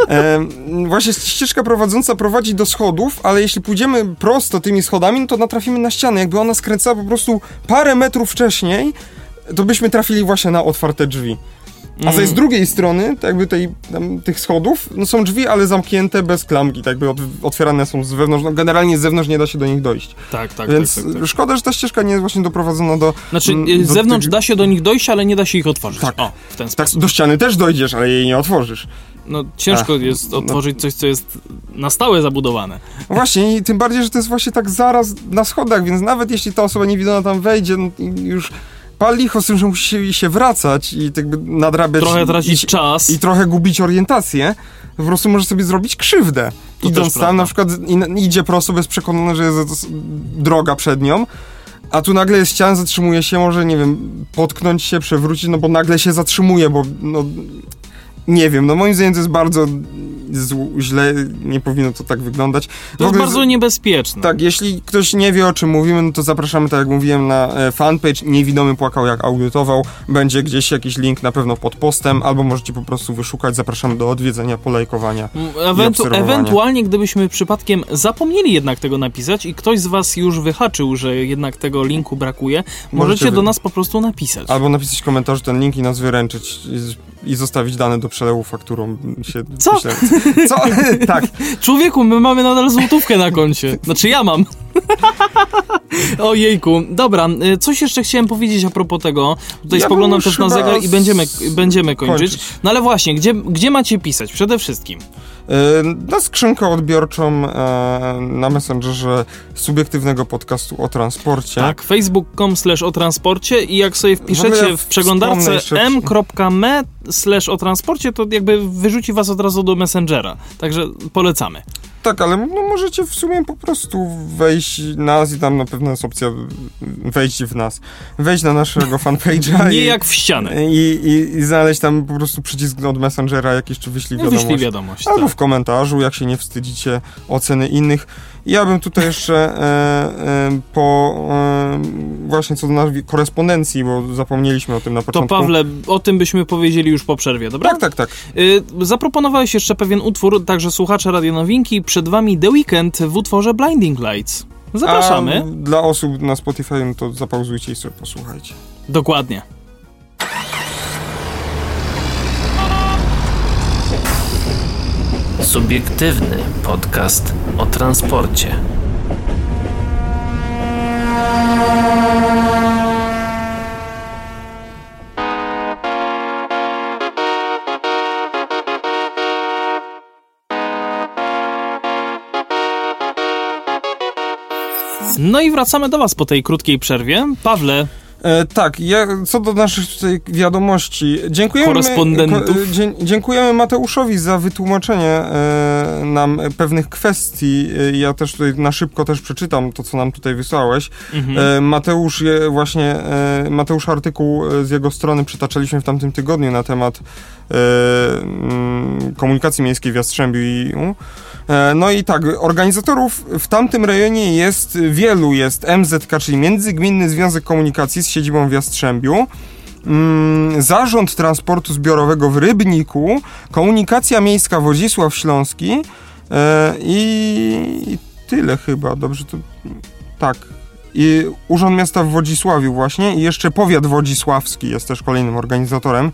E, właśnie ścieżka prowadząca prowadzi do schodów, ale jeśli pójdziemy prosto tymi schodami, no to natrafimy na ścianę. Jakby ona skręcała po prostu parę metrów wcześniej, to byśmy trafili właśnie na otwarte drzwi. A Mm. z drugiej strony, tak jakby tej, tam, tych schodów, no są drzwi, ale zamknięte bez klamki, tak jakby otwierane są z wewnątrz, no generalnie z zewnątrz nie da się do nich dojść. Tak, tak, Więc tak, tak, tak. szkoda, że ta ścieżka nie jest właśnie doprowadzona do... Znaczy, mm, y, do z zewnątrz tych- da się do nich dojść, ale nie da się ich otworzyć. Tak. O, w ten Tak, sposób. do ściany też dojdziesz, ale jej nie otworzysz. No, ciężko Ach, jest no. otworzyć coś, co jest na stałe zabudowane. No Właśnie i tym bardziej, że to jest właśnie tak zaraz na schodach, więc nawet jeśli ta osoba niewidoma tam wejdzie, no, i już pal licho z tym, że musi się wracać i tak nadrabiać Trochę tracić i, czas. i trochę gubić orientację, po prostu może sobie zrobić krzywdę. To Idąc tam, na przykład idzie prosto, bez przekonany, że jest droga przed nią, a tu nagle jest ściana, zatrzymuje się, może, nie wiem, potknąć się, przewrócić, no bo nagle się zatrzymuje, bo no, nie wiem, no moim zdaniem to jest bardzo zł- źle, nie powinno to tak wyglądać. To jest ogóle bardzo niebezpieczne. tak, jeśli ktoś nie wie o czym mówimy, no to zapraszamy, tak jak mówiłem, na e, fanpage Niewidomy płakał jak audytował. Będzie gdzieś jakiś link na pewno pod postem, albo możecie po prostu wyszukać. Zapraszamy do odwiedzenia, polajkowania. Mm, Ewentu- ewentualnie, gdybyśmy przypadkiem zapomnieli jednak tego napisać i ktoś z was już wyhaczył, że jednak tego linku brakuje, możecie wy- do nas po prostu napisać. Albo napisać komentarz ten link i nas wyręczyć i, zostawić dane do przelewu fakturą się Co? wyśle. Co? tak. Człowieku, my mamy nadal złotówkę na koncie. Znaczy ja mam. Ojejku. Dobra, y, coś jeszcze chciałem powiedzieć a propos tego. Tutaj Ja spoglądam też na zegar i będziemy, będziemy kończyć. kończyć. No ale właśnie, gdzie, gdzie macie pisać? Przede wszystkim. Na skrzynkę odbiorczą e, na Messengerze subiektywnego podcastu o transporcie. Tak, facebook.com slash o transporcie i jak sobie wpiszecie w, w przeglądarce m.me slash o transporcie, to jakby wyrzuci was od razu do Messengera. Także polecamy. Tak, ale no, możecie w sumie po prostu wejść nas i tam na pewno jest opcja wejść w nas. Wejść na naszego fanpage'a. Nie i, jak w ścianę. I, i, I, znaleźć tam po prostu przycisk od Messengera jakiś, czy wyślij wiadomość. Wyślij wiadomość, Albo tak. w komentarzu, jak się nie wstydzicie oceny innych. Ja bym tutaj jeszcze e, e, po e, właśnie co do korespondencji, bo zapomnieliśmy o tym na początku. To Pawle, o tym byśmy powiedzieli już po przerwie, dobra? Tak, tak, tak. Y, zaproponowałeś jeszcze pewien utwór, także słuchacze Radio Nowinki, przed wami The Weekend w utworze Blinding Lights. Zapraszamy. A dla osób na Spotify no to zapauzujcie i sobie posłuchajcie. Dokładnie. Subiektywny podcast o transporcie. No i wracamy do Was po tej krótkiej przerwie. Pawle, E, tak, ja, co do naszych tutaj wiadomości, dziękujemy, Korespondentów. ko, dzie, dziękujemy Mateuszowi za wytłumaczenie e, nam pewnych kwestii. E, ja też tutaj na szybko też przeczytam to, co nam tutaj wysłałeś. Mhm. E, Mateusz je, właśnie, e, Mateusz artykuł e, z jego strony przytaczaliśmy w tamtym tygodniu na temat e, mm, komunikacji miejskiej w Jastrzębiu i e, no i tak, organizatorów w tamtym rejonie jest wielu, jest MZK, czyli Międzygminny Związek Komunikacji z siedzibą w Jastrzębiu, mm, Zarząd Transportu Zbiorowego w Rybniku, Komunikacja Miejska Wodzisław Śląski e, i tyle chyba, dobrze to... tak. I Urząd Miasta w Wodzisławiu właśnie i jeszcze Powiat Wodzisławski jest też kolejnym organizatorem.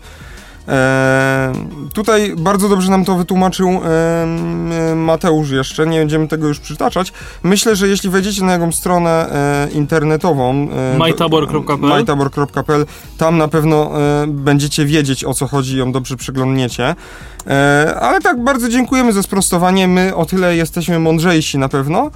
E, tutaj bardzo dobrze nam to wytłumaczył e, Mateusz jeszcze, nie będziemy tego już przytaczać. Myślę, że jeśli wejdziecie na jego stronę e, internetową e, majtabor.pl, tam na pewno e, będziecie wiedzieć o co chodzi i ją dobrze przeglądniecie. E, ale tak, bardzo dziękujemy za sprostowanie. My o tyle jesteśmy mądrzejsi na pewno.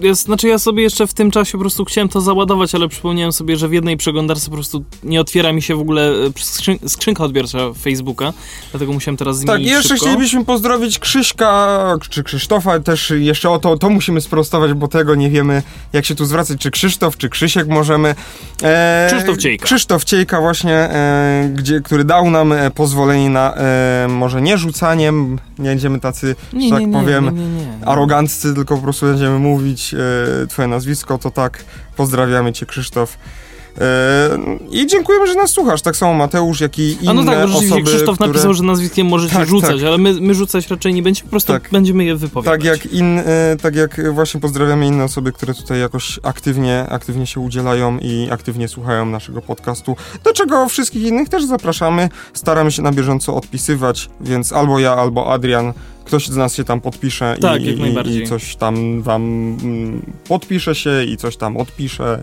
Ja, znaczy ja sobie jeszcze w tym czasie po prostu chciałem to załadować, ale przypomniałem sobie, że w jednej przeglądarce po prostu nie otwiera mi się w ogóle e, skrzyn skrzynka odbiorcza Facebooka, dlatego musiałem teraz Tak, zmienić jeszcze szybko. chcielibyśmy pozdrowić Krzyśka, czy Krzysztofa, też jeszcze o to, to musimy sprostować, bo tego nie wiemy, jak się tu zwracać, czy Krzysztof, czy Krzysiek możemy. E, Krzysztof Ciejka. Krzysztof Ciejka właśnie, e, gdzie, który dał nam e, pozwolenie na e, może nie rzucaniem, nie będziemy tacy, nie, że tak nie, powiem, nie. aroganccy, tylko po prostu będziemy mówić e, twoje nazwisko, to tak, pozdrawiamy cię Krzysztof. E, I dziękujemy, że nas słuchasz. Tak samo Mateusz, jak i inne A no tak, bo osoby, Krzysztof które... napisał, że nazwiskiem możecie Tak, rzucać, tak. ale my, my rzucać raczej nie będziemy, po prostu Tak. będziemy je wypowiadać. Tak jak, in, e, tak jak właśnie pozdrawiamy inne osoby, które tutaj jakoś aktywnie, aktywnie się udzielają i aktywnie słuchają naszego podcastu. Do czego wszystkich innych też zapraszamy. Staramy się na bieżąco odpisywać, więc albo ja, albo Adrian, ktoś z nas się tam podpisze Tak, i, jak i, najbardziej. i coś tam wam mm, podpisze się i coś tam odpisze.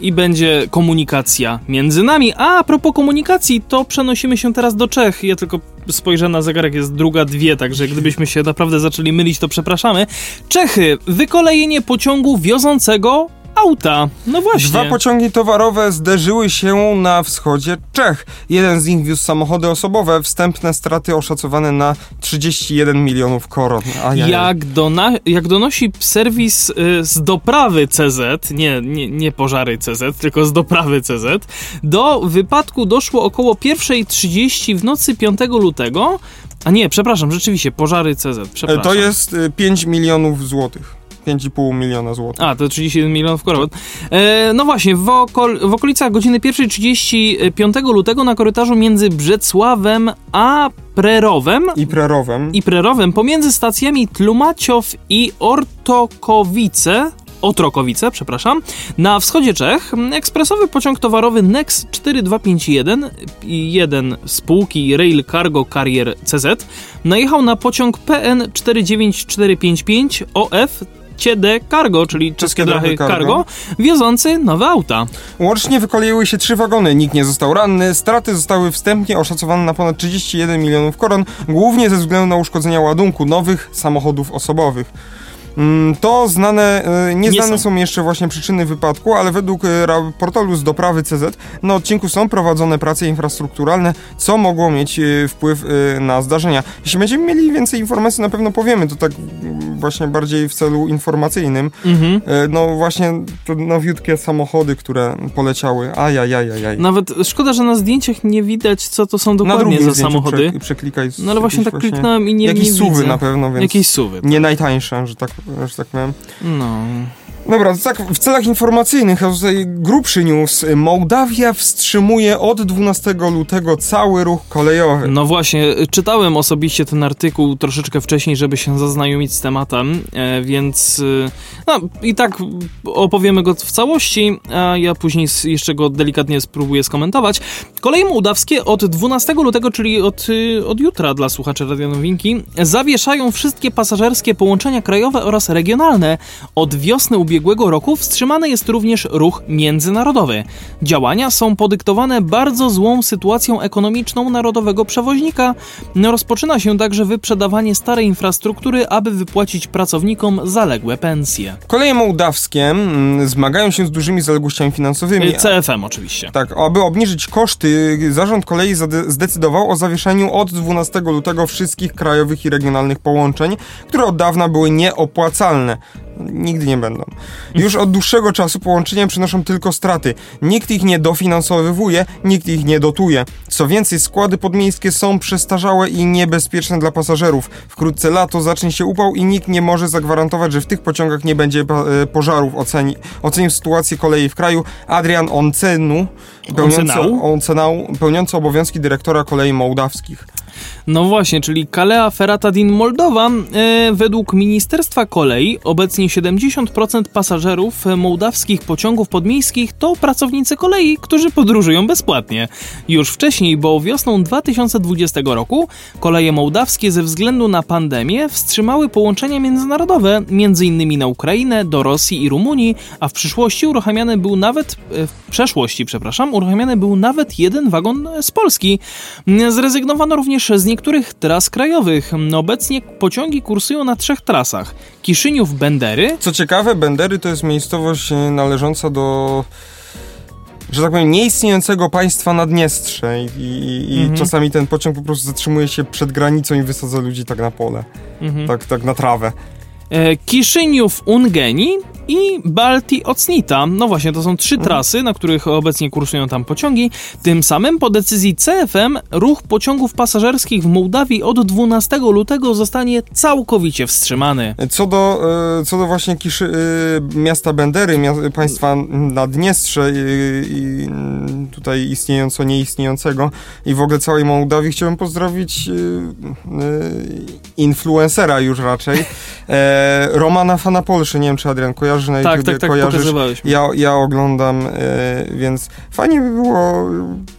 I... i będzie komunikacja między nami. A, a propos komunikacji, to przenosimy się teraz do Czech. Ja tylko spojrzę na zegarek, jest druga dwie, także gdybyśmy się naprawdę zaczęli mylić, to przepraszamy. Czechy, wykolejenie pociągu wiozącego auta. No właśnie. Dwa pociągi towarowe zderzyły się na wschodzie Czech. Jeden z nich wiózł samochody osobowe. Wstępne straty oszacowane na 31 milionów koron. Ajajaj. Jak, dona, jak donosi serwis y, z doprawy CZ, nie, nie, nie pożary CZ, tylko z doprawy CZ, do wypadku doszło około 1.30 w nocy 5 lutego. A nie, przepraszam, rzeczywiście, pożary CZ, E, przepraszam. To jest y, 5 milionów złotych. 5,5 miliona złotych. A, to 31 milionów koron. E, no właśnie, w, okol w okolicach godziny 1.35 lutego na korytarzu między Brzecławem a Prerowem I prerowem. i Prerowem pomiędzy stacjami Tlumaciow i Ortokowice Otrokowice, przepraszam. Na wschodzie Czech ekspresowy pociąg towarowy NEX 4251 i jeden spółki Rail Cargo Carrier CZ najechał na pociąg PN 49455 OF ČD Cargo, czyli Czeskie Drachy Cargo, Cargo, wiozący nowe auta. Łącznie wykoleiły się trzy wagony, nikt nie został ranny, straty zostały wstępnie oszacowane na ponad 31 milionów koron, głównie ze względu na uszkodzenia ładunku nowych samochodów osobowych. Mm, to znane, e, nieznane nie są. są. jeszcze właśnie przyczyny wypadku, ale według e, portalu z doprawy CZ na odcinku są prowadzone prace infrastrukturalne, co mogło mieć e, wpływ na zdarzenia. Jeśli będziemy mieli więcej informacji, na pewno powiemy, to tak mm, właśnie bardziej w celu informacyjnym. Mhm. No właśnie te nowiutkie samochody, które poleciały, ajajajajaj. Nawet szkoda, że na zdjęciach nie widać, co to są dokładnie za samochody. Prze przeklikaj. No ale właśnie tak kliknąłem i nie, Jakieś nie suwy na pewno, więc Jakieś suwy. Tak. Nie najtańsze, że tak że tak powiem. No. Dobra, tak w celach informacyjnych, a tutaj grubszy news. Mołdawia wstrzymuje od 12 lutego cały ruch kolejowy. No właśnie, czytałem osobiście ten artykuł troszeczkę wcześniej, żeby się zaznajomić z tematem, e, więc e, no, i tak opowiemy go w całości, a ja później jeszcze go delikatnie spróbuję skomentować. Koleje mołdawskie od 12 lutego, czyli od, e, od jutra dla słuchaczy Radio Nowinki, zawieszają wszystkie pasażerskie połączenia krajowe oraz regionalne. Od wiosny ubiegłego ubiegłego roku wstrzymany jest również ruch międzynarodowy. Działania są podyktowane bardzo złą sytuacją ekonomiczną narodowego przewoźnika. Rozpoczyna się także wyprzedawanie starej infrastruktury, aby wypłacić pracownikom zaległe pensje. Koleje mołdawskie mm, zmagają się z dużymi zaległościami finansowymi. Y, CFM oczywiście. Tak, aby obniżyć koszty, zarząd kolei zdecydował o zawieszeniu od 12 lutego wszystkich krajowych i regionalnych połączeń, które od dawna były nieopłacalne nigdy nie będą. Już od dłuższego czasu połączenia przynoszą tylko straty. Nikt ich nie dofinansowywuje, nikt ich nie dotuje. Co więcej, składy podmiejskie są przestarzałe i niebezpieczne dla pasażerów. Wkrótce lato zacznie się upał i nikt nie może zagwarantować, że w tych pociągach nie będzie e, pożarów. Oceni, ocenił sytuację kolei w kraju Adrian Oncenu, pełniący, Oncenau, pełniący obowiązki dyrektora kolei mołdawskich. No właśnie, czyli Kalea Feratadin Moldowa. E, według Ministerstwa Kolei obecnie 70% pasażerów mołdawskich pociągów podmiejskich to pracownicy kolei, którzy podróżują bezpłatnie. Już wcześniej, bo wiosną 2020 roku koleje mołdawskie ze względu na pandemię wstrzymały połączenia międzynarodowe, m.in. na Ukrainę, do Rosji i Rumunii, a w przyszłości uruchamiany był nawet, e, w przeszłości, przepraszam, uruchamiany był nawet jeden wagon z Polski. Zrezygnowano również z niektórych tras krajowych. Obecnie pociągi kursują na trzech trasach. Kiszyniów, Bendery. Co ciekawe, Bendery to jest miejscowość e, należąca do że tak powiem, nieistniejącego państwa Naddniestrze i, i, i mhm. czasami ten pociąg po prostu zatrzymuje się przed granicą i wysadza ludzi tak na pole, mhm. tak, tak na trawę. E, Kiszyniów Ungeni i Balti Ocnita. No właśnie, to są trzy mhm. trasy, na których obecnie kursują tam pociągi. Tym samym po decyzji CFM ruch pociągów pasażerskich w Mołdawii od 12 lutego zostanie całkowicie wstrzymany. Co do, e, co do właśnie Kiszy, e, miasta Bendery, państwa Naddniestrze i tutaj istniejąco, nieistniejącego i w ogóle całej Mołdawii chciałbym pozdrowić influencera już raczej, Romana Fanapolszy, nie wiem czy Adrian kojarzy kojarzysz na tak, YouTubie, tak, tak, kojarzysz. Ja, ja oglądam, e, więc fajnie by było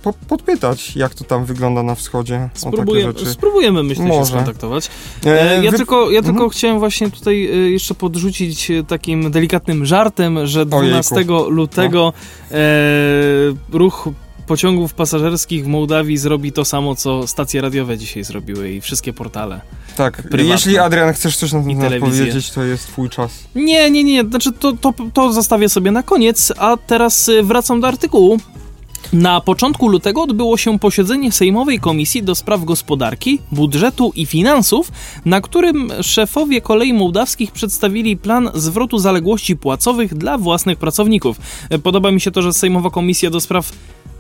po, podpytać, jak to tam wygląda na wschodzie. Spróbuję, spróbujemy, myślę, Może. się skontaktować. E, ja wy... tylko, ja tylko mhm. chciałem właśnie tutaj e, jeszcze podrzucić e, takim delikatnym żartem, że 12 Ojejku. lutego no. e, ruch pociągów pasażerskich w Mołdawii zrobi to samo, co stacje radiowe dzisiaj zrobiły i wszystkie portale. Tak, prywatne. jeśli Adrian chcesz coś na ten temat powiedzieć, to jest twój czas. Nie, nie, nie, znaczy to, to, to zostawię sobie na koniec, a teraz y, wracam do artykułu. Na początku lutego odbyło się posiedzenie Sejmowej Komisji do Spraw Gospodarki, Budżetu i Finansów, na którym szefowie kolei mołdawskich przedstawili plan zwrotu zaległości płacowych dla własnych pracowników. Podoba mi się to, że Sejmowa Komisja do Spraw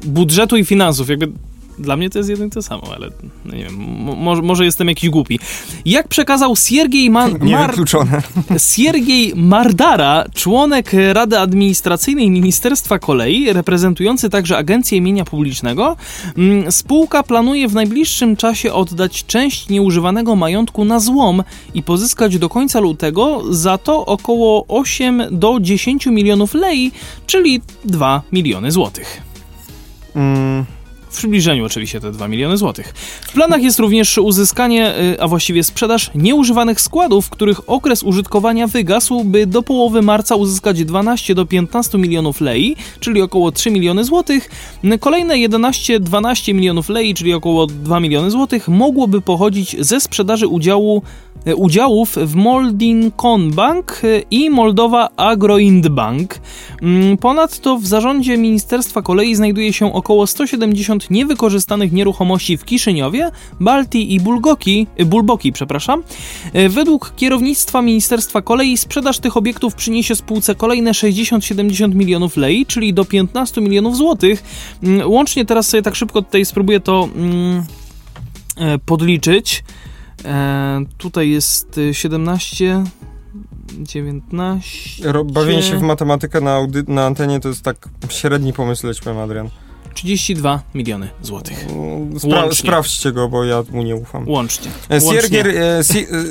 budżetu i finansów. Jakby dla mnie to jest jedno i to samo, ale no nie wiem, może, może jestem jakiś głupi. Jak przekazał Siergiej Man Mar Siergiej Mardara, członek Rady Administracyjnej Ministerstwa Kolei, reprezentujący także Agencję Mienia Publicznego, mm, spółka planuje w najbliższym czasie oddać część nieużywanego majątku na złom i pozyskać do końca lutego za to około 8 do 10 milionów lei, czyli 2 miliony złotych. Mm, W przybliżeniu oczywiście te 2 miliony złotych. W planach jest również uzyskanie, y, a właściwie sprzedaż nieużywanych składów, których okres użytkowania wygasł, by do połowy marca uzyskać 12 do 15 milionów lei, czyli około 3 miliony złotych. Kolejne 11-12 milionów lei, czyli około 2 miliony złotych, mogłoby pochodzić ze sprzedaży udziału E, udziałów w Moldin Bank e, i Moldowa Agroind Bank. Mm, ponadto w zarządzie Ministerstwa Kolei znajduje się około 170 niewykorzystanych nieruchomości w Kiszyniowie, Baltii i Bulgoki, e, Bulboki. Przepraszam. Według kierownictwa Ministerstwa Kolei sprzedaż tych obiektów przyniesie spółce kolejne 60-70 milionów lei, czyli do 15 milionów złotych. Mm, łącznie teraz sobie tak szybko tutaj spróbuję to mm, podliczyć. E, tutaj jest 17, 19. Bawienie się w matematykę na, na antenie to jest tak średni pomysł, lećmy, Adrian. 32 miliony złotych. Spra- sprawdźcie go, bo ja mu nie ufam. Łącznie. E,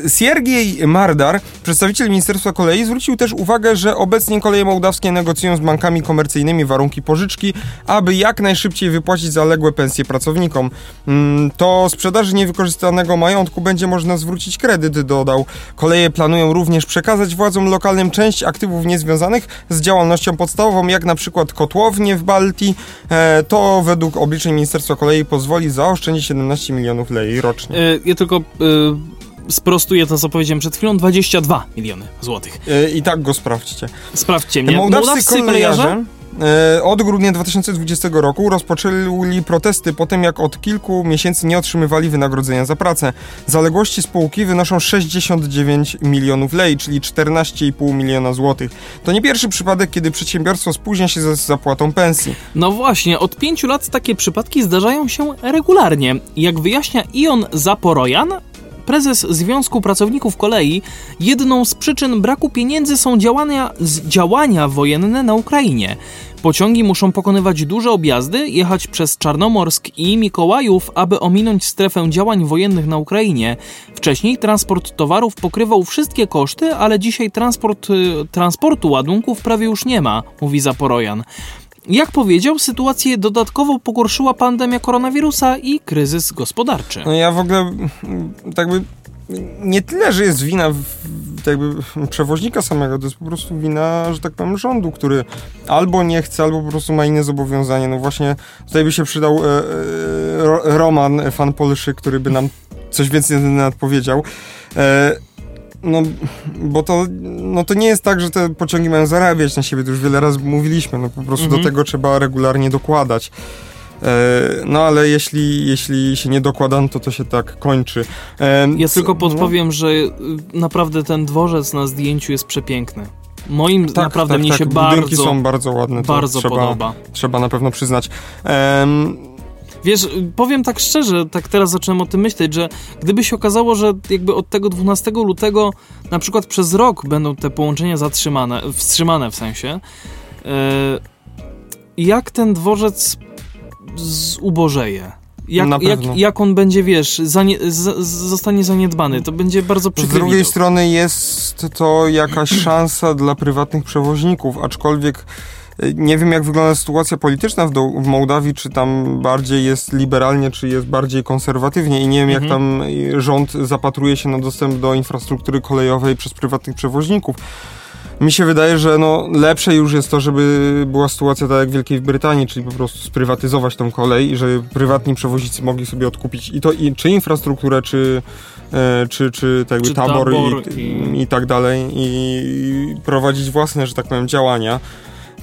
e, Siergiej Mardar, przedstawiciel Ministerstwa Kolei, zwrócił też uwagę, że obecnie koleje mołdawskie negocjują z bankami komercyjnymi warunki pożyczki, aby jak najszybciej wypłacić zaległe pensje pracownikom. Mm, to sprzedaży niewykorzystanego majątku będzie można zwrócić kredyt, dodał. Koleje planują również przekazać władzom lokalnym część aktywów niezwiązanych z działalnością podstawową, jak na przykład kotłownie w Baltii, e, to według obliczeń Ministerstwa Kolei pozwoli zaoszczędzić 17 milionów lei rocznie. Yy, ja tylko yy, sprostuję to, co powiedziałem przed chwilą, 22 miliony złotych. Yy, I tak go sprawdźcie. Sprawdźcie mnie. Mołdawscy, Mołdawscy kolejarze E, od grudnia 2020 roku rozpoczęli protesty po tym, jak od kilku miesięcy nie otrzymywali wynagrodzenia za pracę. Zaległości spółki wynoszą 69 milionów lei, czyli 14,5 miliona złotych. To nie pierwszy przypadek, kiedy przedsiębiorstwo spóźnia się z zapłatą pensji. No właśnie, od pięciu lat takie przypadki zdarzają się regularnie. Jak wyjaśnia Ion Zaporojan, prezes Związku Pracowników Kolei, jedną z przyczyn braku pieniędzy są działania, działania wojenne na Ukrainie. Pociągi muszą pokonywać duże objazdy, jechać przez Czarnomorsk i Mikołajów, aby ominąć strefę działań wojennych na Ukrainie. Wcześniej transport towarów pokrywał wszystkie koszty, ale dzisiaj transport, y, transportu ładunków prawie już nie ma, mówi Zaporojan. Jak powiedział, sytuację dodatkowo pogorszyła pandemia koronawirusa i kryzys gospodarczy. No ja w ogóle tak by nie tyle, że jest wina jakby przewoźnika samego, to jest po prostu wina, że tak powiem, rządu, który albo nie chce, albo po prostu ma inne zobowiązanie. No właśnie tutaj by się przydał e, e, Roman, fan Polszy, który by nam coś więcej na ten temat powiedział. E, no, bo to, no to nie jest tak, że te pociągi mają zarabiać na siebie, to już wiele razy mówiliśmy, no po prostu mhm. do tego trzeba regularnie dokładać. E, no ale jeśli, jeśli się nie dokładam, to to się tak kończy. E, ja tylko podpowiem, no. że y, naprawdę ten dworzec na zdjęciu jest przepiękny. Moim tak, naprawdę tak, mnie tak. się Budynki bardzo... są bardzo ładne. Bardzo trzeba, podoba. Trzeba na pewno przyznać. Wiesz, powiem tak szczerze, tak teraz zacząłem o tym myśleć, że gdyby się okazało, że jakby od tego 12 lutego na przykład przez rok będą te połączenia zatrzymane, wstrzymane w sensie, yy, jak ten dworzec zubożeje? Jak, jak, jak on będzie, wiesz, zanie, z, zostanie zaniedbany? To będzie bardzo przykre. Z drugiej strony jest to jakaś szansa dla prywatnych przewoźników, aczkolwiek nie wiem, jak wygląda sytuacja polityczna w, do, w Mołdawii, czy tam bardziej jest liberalnie, czy jest bardziej konserwatywnie i nie wiem, mhm. jak tam rząd zapatruje się na dostęp do infrastruktury kolejowej przez prywatnych przewoźników. Mi się wydaje, że no, lepsze już jest to, żeby była sytuacja tak jak w Wielkiej Brytanii, czyli po prostu sprywatyzować tą kolej i żeby prywatni przewoźnicy mogli sobie odkupić i to i, czy infrastrukturę, czy, e, czy, czy, tak czy tabor, tabor i, i... i, tak dalej i prowadzić własne, że tak powiem, działania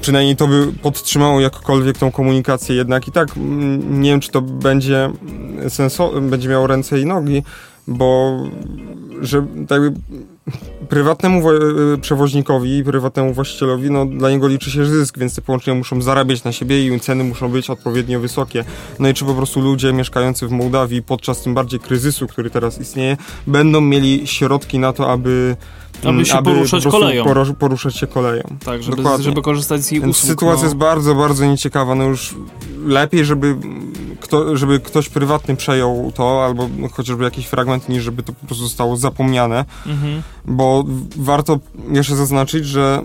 przynajmniej to by podtrzymało jakkolwiek tą komunikację jednak i tak mm, nie wiem, czy to będzie senso, będzie miało ręce i nogi, bo że tak prywatnemu przewoźnikowi, prywatnemu właścicielowi, no dla niego liczy się zysk, więc te połączenia muszą zarabiać na siebie i ceny muszą być odpowiednio wysokie. No i czy po prostu ludzie mieszkający w Mołdawii podczas tym bardziej kryzysu, który teraz istnieje, będą mieli środki na to, aby aby się aby poruszać po koleją. poruszać się koleją. Tak, żeby, żeby korzystać z jej Więc usług. Sytuacja no. jest bardzo, bardzo nieciekawa. No już lepiej, żeby, kto, żeby ktoś prywatny przejął to, albo chociażby jakiś fragment, niż żeby to po prostu zostało zapomniane. Mhm. Bo warto jeszcze zaznaczyć, że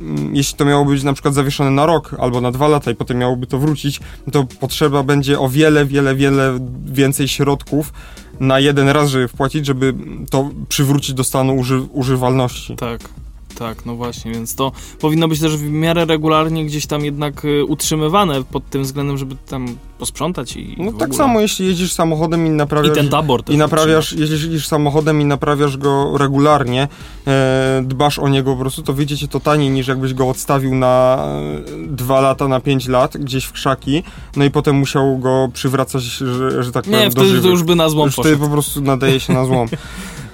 mm, jeśli to miało być na przykład zawieszone na rok albo na dwa lata i potem miałoby to wrócić, to potrzeba będzie o wiele, wiele, wiele więcej środków na jeden raz, żeby wpłacić, żeby to przywrócić do stanu uży używalności. Tak. Tak, no właśnie, więc to powinno być też w miarę regularnie gdzieś tam jednak y, utrzymywane pod tym względem, żeby tam posprzątać i No tak samo, jeśli jeździsz samochodem i naprawiasz... I ten tabor też I naprawiasz, jeśli jeździsz samochodem i naprawiasz go regularnie, e, dbasz o niego po prostu, to wyjdzie to taniej niż jakbyś go odstawił na e, dwa lata, na pięć lat gdzieś w krzaki, no i potem musiał go przywracać, że, że tak powiem, Nie, do wtedy to żywych. już by na złom Już wtedy po prostu nadaje się na złom.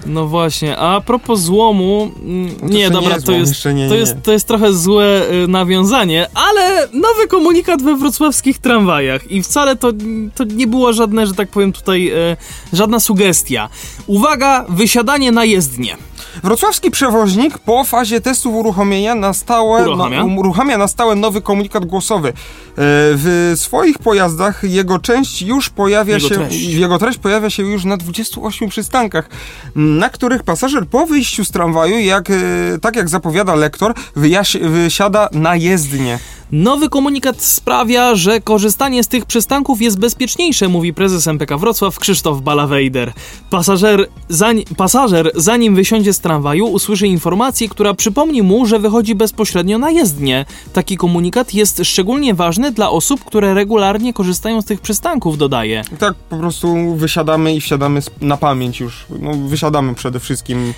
No właśnie, a propos złomu, mm, No to nie, dobra, nie to, złom, jest, nie, to, jest, to jest trochę złe y, nawiązanie, ale nowy komunikat we wrocławskich tramwajach i wcale to, to nie było żadne, że tak powiem tutaj, y, żadna sugestia. Uwaga, wysiadanie na jezdnię. Wrocławski przewoźnik po fazie testów uruchomienia na stałe, Uruchamia? No, uruchamia na stałe nowy komunikat głosowy. E, W swoich pojazdach jego część już pojawia Jego się, treść. jego treść pojawia się już na 28 przystankach, na których pasażer po wyjściu z tramwaju, jak, e, tak jak zapowiada lektor, wysiada na jezdnię. Nowy komunikat sprawia, że korzystanie z tych przystanków jest bezpieczniejsze, mówi prezes MPK Wrocław Krzysztof Balawejder. Pasażer, zań, pasażer, zanim wysiądzie z tramwaju, usłyszy informację, która przypomni mu, że wychodzi bezpośrednio na jezdnię. Taki komunikat jest szczególnie ważny dla osób, które regularnie korzystają z tych przystanków, dodaje. Tak po prostu wysiadamy i wsiadamy na pamięć już. No, wysiadamy przede wszystkim.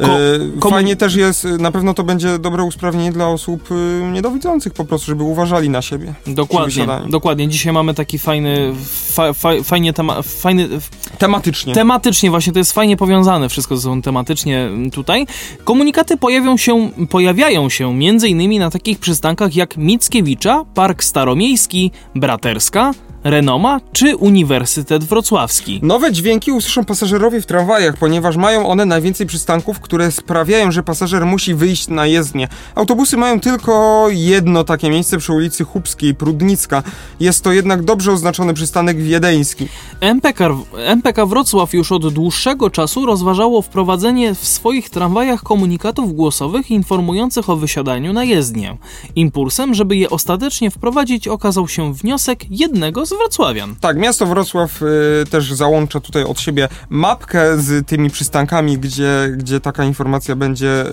E, Ko- komu- Fajnie też jest, e, na pewno to będzie dobre usprawnienie dla osób e, niedowidzących po prostu, żeby uważali na siebie. Dokładnie, dokładnie. Dzisiaj mamy taki fajny, fa, fa, fajnie tema, fajny, Tematycznie. Tematycznie właśnie, to jest fajnie powiązane wszystko ze sobą tematycznie mm, tutaj. Komunikaty pojawią się, pojawiają się m.in. na takich przystankach jak Mickiewicza, Park Staromiejski, Braterska, Renoma czy Uniwersytet Wrocławski. Nowe dźwięki usłyszą pasażerowie w tramwajach, ponieważ mają one najwięcej przystanków, które sprawiają, że pasażer musi wyjść na jezdnię. Autobusy mają tylko jedno takie miejsce przy ulicy Chubskiej, Prudnicka. Jest to jednak dobrze oznaczony przystanek wiedeński. MPK, MPK Wrocław już od dłuższego czasu rozważało wprowadzenie w swoich tramwajach komunikatów głosowych informujących o wysiadaniu na jezdnię. Impulsem, żeby je ostatecznie wprowadzić, okazał się wniosek jednego z wrocławian. Tak, miasto Wrocław y, też załącza tutaj od siebie mapkę z tymi przystankami, gdzie, gdzie taka informacja będzie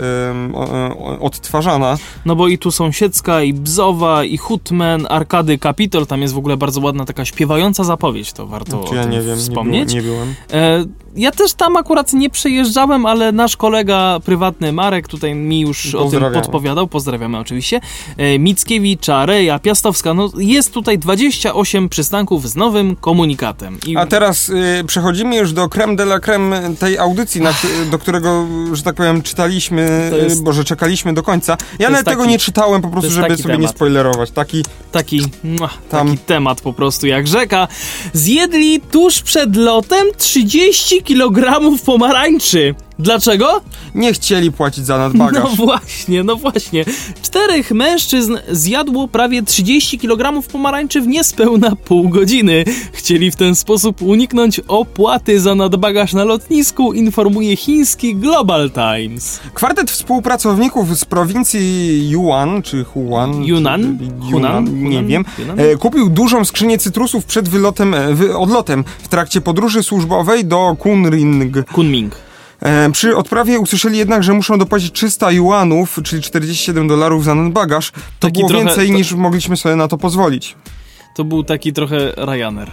o, o, odtwarzana. No bo i tu Sąsiedzka, i Bzowa, i Hutmen, Arkady, Kapitol, tam jest w ogóle bardzo ładna taka śpiewająca zapowiedź, to warto Czy o ja nie wiem, wspomnieć. nie, byłem, nie byłem. Ja też tam akurat nie przejeżdżałem, ale nasz kolega prywatny Marek tutaj mi już o tym podpowiadał, pozdrawiamy oczywiście. E, Mickiewicza, Reja, Piastowska, no jest tutaj 28 przystanków z nowym komunikatem. I A teraz y, przechodzimy już do creme de la creme tej audycji, na, do którego, że tak powiem, czytaliśmy, jest- y, bo że czekaliśmy do końca. Ja jest nawet tego taki- nie czytałem po prostu, jest żeby sobie nie temat. spoilerować. Taki taki, mwah, Tam- taki temat po prostu jak rzeka. Zjedli tuż przed lotem 30 kg pomarańczy. Dlaczego? nie chcieli płacić za No nadbagaż. właśnie, no właśnie. Czterech mężczyzn zjadło prawie 30 kg pomarańczy w niespełna pół godziny. Chcieli w ten sposób uniknąć opłaty za nadbagaż na lotnisku, informuje chiński Global Times. Kwartet współpracowników z prowincji Yuan, czy Huan? Yunnan? Czy, Hunan? nie wiem. E, kupił dużą skrzynię cytrusów przed wylotem, e, odlotem w trakcie podróży służbowej do Kunring. Kunming. E, przy odprawie usłyszeli jednak, że muszą dopłacić 300 yuanów, czyli 47 dolarów za nadbagaż. To Taki było trochę- więcej to- niż mogliśmy sobie na to pozwolić. To był taki trochę Ryanair.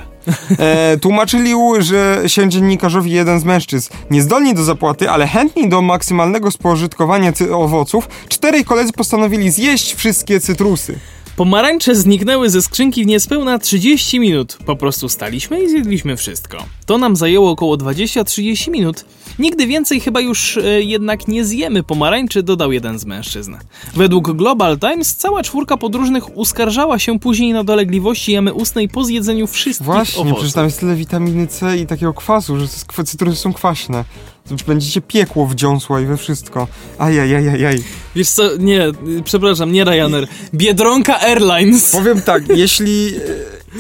E, tłumaczyli, że się dziennikarzowi jeden z mężczyzn. Niezdolni do zapłaty, ale chętni do maksymalnego spożytkowania cy- owoców, czterej koledzy postanowili zjeść wszystkie cytrusy. Pomarańcze zniknęły ze skrzynki w niespełna 30 minut. Po prostu staliśmy i zjedliśmy wszystko. To nam zajęło około 20-30 minut. Nigdy więcej chyba już e, jednak nie zjemy pomarańczy, dodał jeden z mężczyzn. Według Global Times cała czwórka podróżnych uskarżała się później na dolegliwości jamy ustnej po zjedzeniu wszystkich Właśnie, owoców. przecież tam jest tyle witaminy C i takiego kwasu, że cytrusy są kwaśne. To Będziecie piekło wdziąsła i we wszystko. Ajajajajaj. Wiesz co, nie, przepraszam, nie Ryanair. Biedronka Airlines. Powiem tak, jeśli,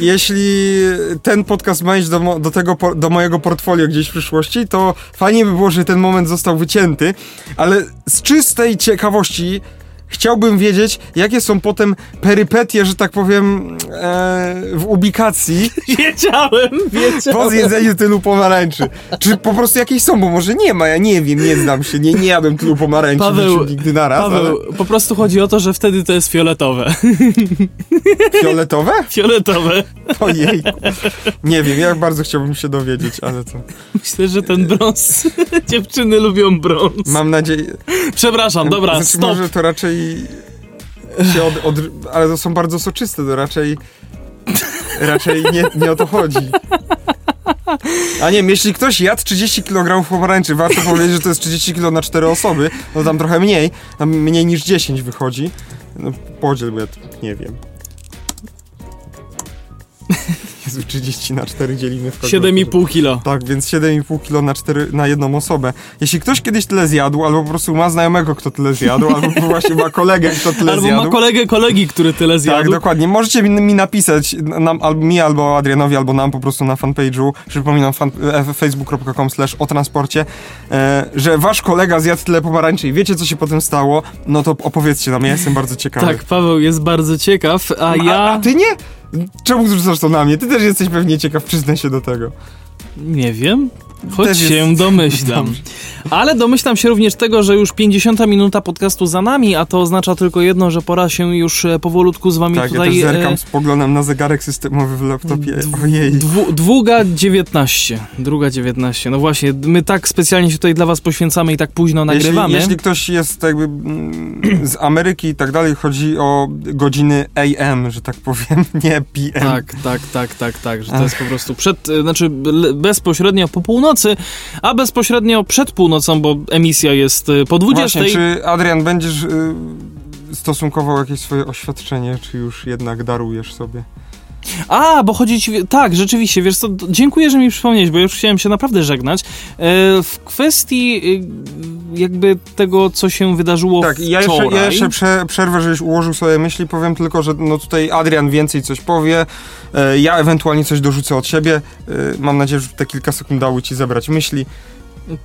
jeśli ten podcast ma iść do, do, tego, do mojego portfolio gdzieś w przyszłości, to fajnie by było, że ten moment został wycięty, ale z czystej ciekawości chciałbym wiedzieć, jakie są potem perypetie, że tak powiem, e, w ubikacji Wiedziałem, po wiedziałem. zjedzeniu tylu pomarańczy. Czy po prostu jakieś są, bo może nie ma, ja nie wiem, nie znam się, nie, nie jadłem tylu pomarańczy Paweł, nigdy naraz, Paweł, po prostu chodzi o to, że wtedy to jest fioletowe. ale fioletowe? Fioletowe. Ojej. Nie wiem, ja bardzo chciałbym się dowiedzieć, ale to... Myślę, że ten brąz. Dziewczyny lubią brąz. Mam nadzieję... Przepraszam, dobra, znaczy, stop. może to raczej się od, od... Ale to są bardzo soczyste, to raczej... Raczej nie, nie o to chodzi. A nie, jeśli ktoś jadł 30 kg pomarańczy, warto powiedzieć, że to jest 30 kg na 4 osoby, no tam trochę mniej, tam mniej niż 10 wychodzi. No podziel, bo ja nie wiem. Jezu, 30 na 4 dzielimy w każdym 7,5 kilo. tak, więc 7,5 kg na, 4, na jedną osobę. Jeśli ktoś kiedyś tyle zjadł, albo po prostu ma znajomego, kto tyle zjadł, albo właśnie ma kolegę, kto tyle Albo zjadł. ma kolegę kolegi, który tyle tak, zjadł. dokładnie. Możecie mi, mi napisać, nam, albo mi, albo Adrianowi, albo nam po prostu na fanpage'u, przypominam, fan, e, facebook.com slash o transporcie, e, że wasz kolega zjadł tyle pomarańczy i wiecie, co się potem stało, no to opowiedzcie nam, ja jestem bardzo ciekawy. tak, Paweł jest bardzo ciekaw, a A, ja a ty nie? Czemu zrzucasz to na mnie? Ty też jesteś pewnie ciekaw, przyznaj się do tego. Nie wiem. Choć Też jest- się domyślam. Dobrze. Ale domyślam się również tego, że już 50 minuta podcastu za nami, a to oznacza tylko jedno, że pora się już e, powolutku z wami Tak, tutaj... ja też zerkam e, z poglądem na zegarek systemowy w laptopie. Ojej. Dwu, dwuga 19. Druga 19. No właśnie, my tak specjalnie się tutaj dla was poświęcamy i tak późno nagrywamy. Jeśli, jeśli ktoś jest jakby mm, z Ameryki i tak dalej, chodzi o godziny AM, że tak powiem, nie PM. Tak, tak, tak, tak, tak, że to jest po prostu przed, e, znaczy bezpośrednio po północy, a bezpośrednio przed północą, bo emisja jest e, po 20. Właśnie, czy Adrian będziesz y, stosunkował jakieś swoje oświadczenie, czy już jednak darujesz sobie? A, bo chodzi ci, tak, rzeczywiście, wiesz co, dziękuję, że mi przypomniałeś, bo już chciałem się naprawdę żegnać. E, w kwestii e, jakby tego, co się wydarzyło Tak, ja jeszcze, wczoraj. ja jeszcze prze, przerwę, żebyś ułożył sobie myśli, powiem tylko, że no tutaj Adrian więcej coś powie, e, ja ewentualnie coś dorzucę od siebie, e, mam nadzieję, że te kilka sekund dały ci zebrać myśli.